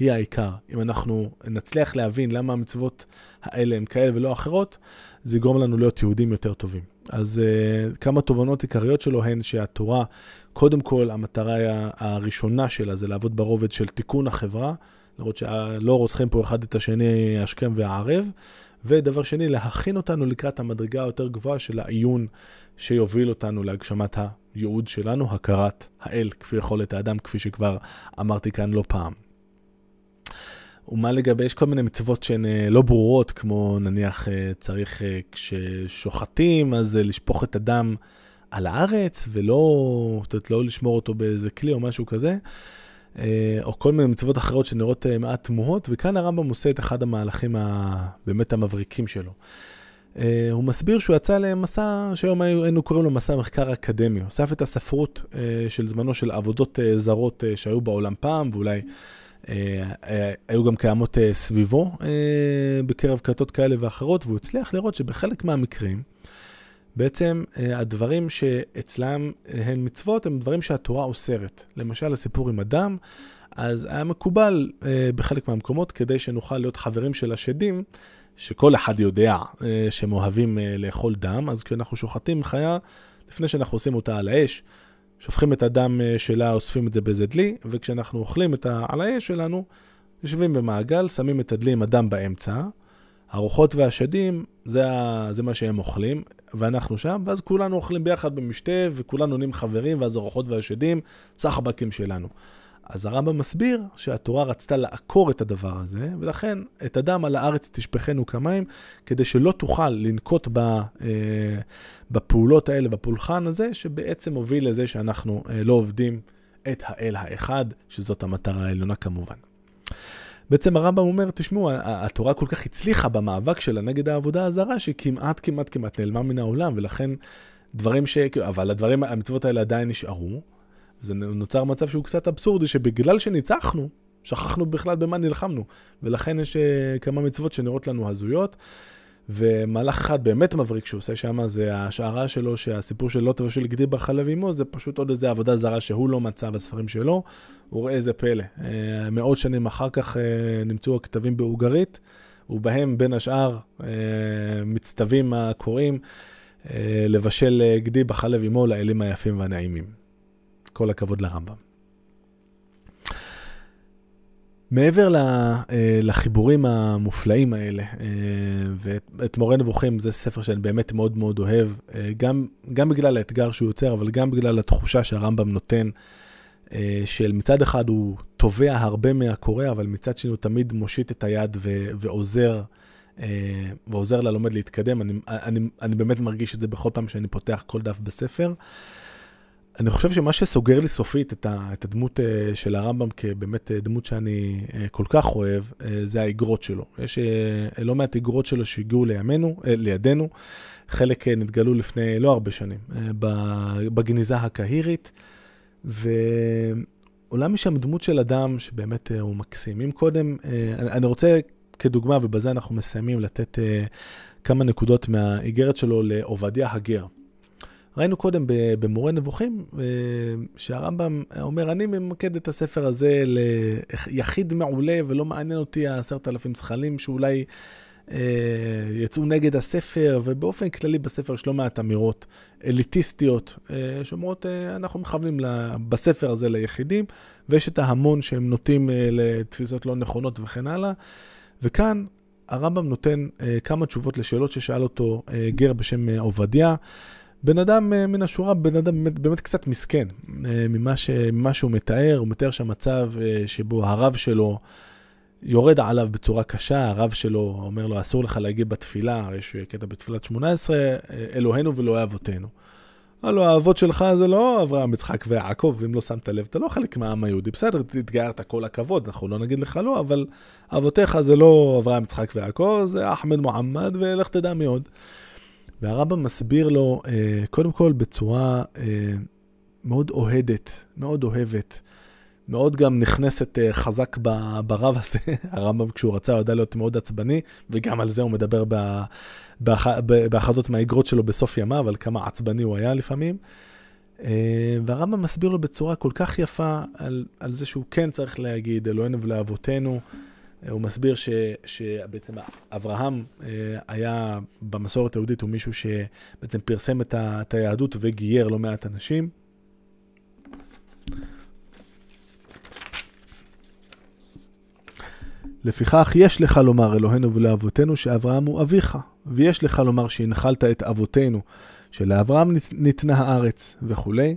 היא העיקר. אם אנחנו נצליח להבין למה המצוות האלה הן כאלה ולא אחרות, זה יגרום לנו להיות יהודים יותר טובים. אז uh, כמה תובנות עיקריות שלו הן שהתורה, קודם כל, המטרה הראשונה שלה זה לעבוד ברובד של תיקון החברה, לראות שלא רוצחים פה אחד את השני השכם והערב, ודבר שני, להכין אותנו לקראת המדרגה היותר גבוהה של העיון שיוביל אותנו להגשמת הייעוד שלנו, הכרת האל, כפי יכולת האדם, כפי שכבר אמרתי כאן לא פעם. ומה לגבי, יש כל מיני מצוות שהן אה, לא ברורות, כמו נניח אה, צריך אה, כששוחטים, אז לשפוך את הדם על הארץ, ולא, זאת לא לשמור אותו באיזה כלי או משהו כזה, או כל מיני מצוות אחרות שנראות מעט תמוהות, וכאן הרמב"ם עושה את אחד המהלכים הבאמת המבריקים שלו. הוא מסביר שהוא יצא למסע שהיום היינו קוראים לו מסע מחקר אקדמי. הוא אסף את הספרות של זמנו של עבודות זרות שהיו בעולם פעם, ואולי היו גם קיימות אה, סביבו בקרב כתות כאלה ואחרות, והוא הצליח לראות שבחלק מהמקרים, בעצם הדברים שאצלם הן מצוות, הם דברים שהתורה אוסרת. למשל, הסיפור עם אדם, אז היה מקובל בחלק מהמקומות, כדי שנוכל להיות חברים של השדים, שכל אחד יודע שהם אוהבים לאכול דם, אז כשאנחנו שוחטים חיה, לפני שאנחנו עושים אותה על האש, שופכים את הדם אה, שלה, אוספים את זה באיזה דלי, וכשאנחנו אוכלים את ה... האש שלנו, יושבים במעגל, שמים את הדלי עם הדם באמצע, הרוחות והשדים, זה, ה... זה מה שהם אוכלים, ואנחנו שם, ואז כולנו אוכלים ביחד במשתה, וכולנו נהיים חברים, ואז הרוחות והשדים, סחבקים שלנו. אז הרמב"ם מסביר שהתורה רצתה לעקור את הדבר הזה, ולכן את הדם על הארץ תשפכנו כמים, כדי שלא תוכל לנקוט ב, אה, בפעולות האלה, בפולחן הזה, שבעצם הוביל לזה שאנחנו אה, לא עובדים את האל האחד, שזאת המטרה העליונה כמובן. בעצם הרמב"ם אומר, תשמעו, התורה כל כך הצליחה במאבק שלה נגד העבודה הזרה, שכמעט כמעט כמעט נעלמה מן העולם, ולכן דברים ש... אבל הדברים, המצוות האלה עדיין נשארו. זה נוצר מצב שהוא קצת אבסורדי, שבגלל שניצחנו, שכחנו בכלל במה נלחמנו. ולכן יש uh, כמה מצוות שנראות לנו הזויות. ומהלך אחד באמת מבריק שהוא עושה שם, זה ההשערה שלו שהסיפור של לוט ושל גדי בחלב עמו, זה פשוט עוד איזה עבודה זרה שהוא לא מצא בספרים שלו. הוא רואה איזה פלא. Uh, מאות שנים אחר כך uh, נמצאו הכתבים באוגרית, ובהם בין השאר מצטווים הקוראים לבשל גדי בחלב עמו לאלים היפים והנעימים. כל הכבוד לרמב"ם. מעבר אה, לחיבורים המופלאים האלה, אה, ואת מורה נבוכים זה ספר שאני באמת מאוד מאוד אוהב, אה, גם, גם בגלל האתגר שהוא יוצר, אבל גם בגלל התחושה שהרמב"ם נותן, של מצד אחד הוא תובע הרבה מהקורא, אבל מצד שני הוא תמיד מושיט את היד ו- ועוזר, ועוזר ללומד להתקדם. אני, אני, אני באמת מרגיש את זה בכל פעם שאני פותח כל דף בספר. אני חושב שמה שסוגר לי סופית את, הדמות uh, של הרמב"ם כבאמת uh, דמות שאני uh, כל כך אוהב, זה האגרות שלו. יש לא מעט אגרות שלו שהגיעו לימינו, לידינו, חלק נתגלו לפני לא הרבה שנים, בגניזה הקהירית, ועולה משם דמות של אדם שבאמת הוא מקסים. אם קודם, אני, רוצה כדוגמה, ובזה אנחנו מסיימים, לתת כמה נקודות מהאיגרת שלו לעובדיה הגר. ראינו קודם במורה נבוכים, אה, שהרמב"ם אומר, אני ממקד את הספר הזה ליחיד מעולה, ולא מעניין אותי העשרת אלפים זכלים שאולי אה, יצאו נגד הספר, ובאופן כללי בספר יש לא מעט אמירות אליטיסטיות, אה, שאומרות, אנחנו מכוונים בספר הזה ליחידים, ויש את ההמון שהם נוטים לתפיסות לא נכונות וכן הלאה. וכאן הרמב"ם נותן כמה תשובות לשאלות ששאל אותו גר בשם עובדיה. בן אדם אה, מן השורה, בן אדם באמת, באמת קצת מסכן אה, ממה, ש, ממה שהוא מתאר, הוא מתאר שם מצב אה, שבו הרב שלו יורד עליו בצורה קשה, הרב שלו אומר לו, אסור לך להגיע בתפילה, יש קטע בתפילת 18, אלוהינו ואלוהי אבותינו. הלו, האבות שלך זה לא אברהם, יצחק ויעקב, ואם לא שמת לב, אתה לא חלק מהעם היהודי. בסדר, התגיירת כל הכבוד, אנחנו לא נגיד לך לא, אבל אבותיך זה לא אברהם, יצחק ויעקב, זה אחמד מוחמד, ולך תדע מי עוד. והרמב"ם מסביר לו, אה, קודם כל בצורה אה, מאוד אוהדת, מאוד אוהבת, מאוד גם נכנסת אה, חזק ברב הזה. הרמב"ם כשהוא רצה, הוא ידע להיות מאוד עצבני, וגם על זה הוא מדבר באחדות מהאגרות שלו בסוף ימיו, על כמה עצבני הוא היה לפעמים. והרמב"ם מסביר לו בצורה כל כך יפה על, על זה שהוא כן צריך להגיד, אלוהינו ולאבותינו. הוא מסביר ש, שבעצם אברהם היה במסורת היהודית, הוא מישהו שבעצם פרסם את, ה, את היהדות וגייר לא מעט אנשים. לפיכך יש לך לומר אלוהינו ולאבותינו שאברהם הוא אביך, ויש לך לומר שהנחלת את אבותינו, שלאברהם ניתנה הארץ וכולי.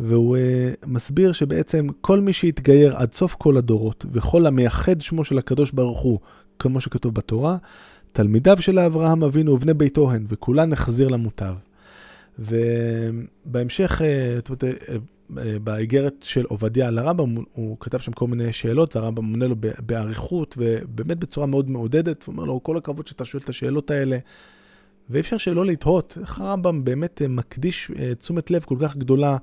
והוא uh, מסביר שבעצם כל מי שהתגייר עד סוף כל הדורות, וכל המייחד שמו של הקדוש ברוך הוא, כמו שכתוב בתורה, תלמידיו של אברהם אבינו ובני ביתו הן, וכולן נחזיר למוטב. ובהמשך, uh, באיגרת של עובדיה לרמב"ם, הוא, הוא כתב שם כל מיני שאלות, והרמב"ם עונה לו באריכות, ובאמת בצורה מאוד מעודדת, הוא אומר לו, כל הכבוד שאתה שואל את השאלות האלה. ואי אפשר שלא לתהות איך הרמב"ם באמת אה, מקדיש אה, תשומת לב כל כך גדולה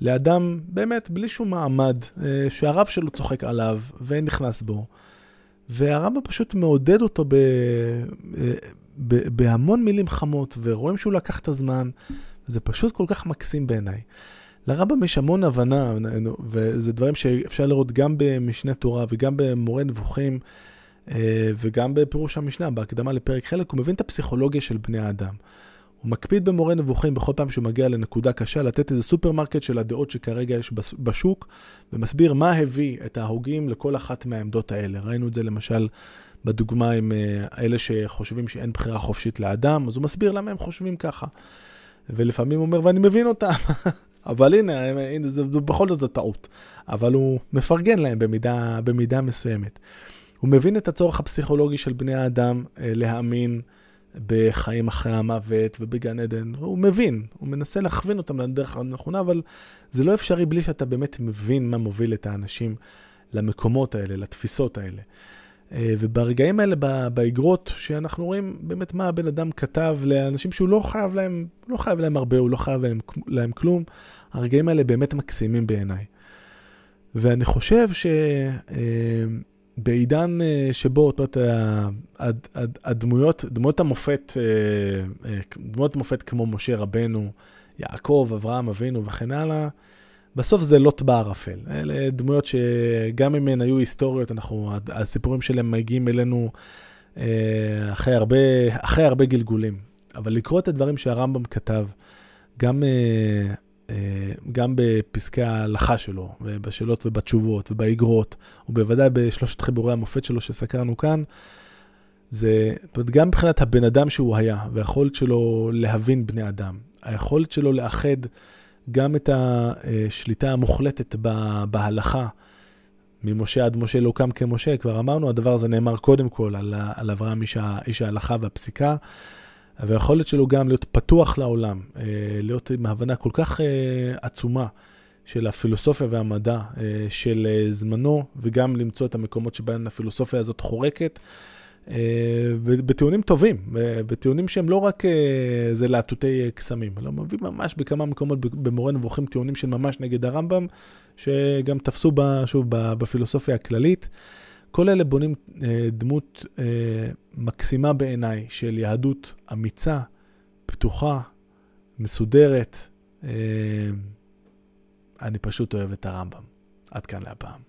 לאדם באמת בלי שום מעמד, אה, שהרב שלו צוחק עליו ונכנס בו. והרמב"ם פשוט מעודד אותו ב, ב, בהמון מילים חמות, ורואים שהוא לקח את הזמן, זה פשוט כל כך מקסים בעיניי. לרמב"ם יש המון הבנה, וזה דברים שאפשר לראות גם במשנה תורה וגם במורה נבוכים. אה, וגם בפירוש המשנה, בהקדמה לפרק חלק, הוא מבין את הפסיכולוגיה של בני האדם. הוא מקפיד במורה נבוכים בכל פעם שהוא מגיע לנקודה קשה, לתת איזה סופרמרקט של הדעות שכרגע יש בשוק, ומסביר מה הביא את ההוגים לכל אחת מהעמדות האלה. ראינו את זה למשל בדוגמה עם אה, אלה שחושבים שאין בחירה חופשית לאדם, אז הוא מסביר למה הם חושבים ככה. ולפעמים הוא אומר, ואני מבין אותם, אבל הנה, הנה זה בכל זאת טעות. אבל הוא מפרגן להם במידה, במידה מסוימת. הוא מבין את הצורך הפסיכולוגי של בני האדם אה, להאמין בחיים אחרי המוות ובגן עדן. הוא מבין, הוא מנסה להכווין אותם לדרך הנכונה, אבל זה לא אפשרי בלי שאתה באמת מבין מה מוביל את האנשים למקומות האלה, לתפיסות האלה. אה, וברגעים האלה, באגרות, שאנחנו רואים באמת מה הבן אדם כתב לאנשים שהוא לא חייב להם, לא חייב להם הרבה, הוא לא חייב להם, להם כלום, הרגעים האלה באמת מקסימים בעיניי. ואני חושב ש... בעידן אה, שבו, זאת אומרת, הדמויות, דמויות המופת, אה, אה, דמויות מופת כמו משה רבנו, יעקב, אברהם אבינו וכן הלאה, בסוף זה לוט בערפל. אלה דמויות שגם אם הן היו היסטוריות, אנחנו, הסיפורים שלהם מגיעים אלינו אחרי הרבה, אחרי הרבה גלגולים. אבל לקרוא את הדברים שהרמב"ם כתב, גם גם בפסקי ההלכה שלו, ובשאלות ובתשובות, ובאגרות, ובוודאי בשלושת חיבורי המופת שלו שסקרנו כאן, זה, זאת אומרת, גם מבחינת הבן אדם שהוא היה, והיכולת שלו להבין בני אדם, היכולת שלו לאחד גם את השליטה המוחלטת בהלכה, ממשה עד משה לא קם כמשה, כבר אמרנו, הדבר הזה נאמר קודם כל על, על אברהם איש ההלכה והפסיקה. והיכולת שלו גם להיות פתוח לעולם, אה, להיות עם הבנה כל כך אה, עצומה של הפילוסופיה והמדע אה, של זמנו, וגם למצוא את המקומות שבהם הפילוסופיה הזאת חורקת. בטיעונים טובים, בטיעונים שהם לא רק זה להטוטי קסמים, אלא מביא ממש בכמה מקומות במורה נבוכים טיעונים של ממש נגד הרמב"ם, שגם תפסו בה, שוב בפילוסופיה הכללית. כל אלה בונים אה, דמות אה, מקסימה בעיניי של יהדות אמיצה, פתוחה, מסודרת. אה, אני פשוט אוהב את הרמב"ם. עד כאן להפעם.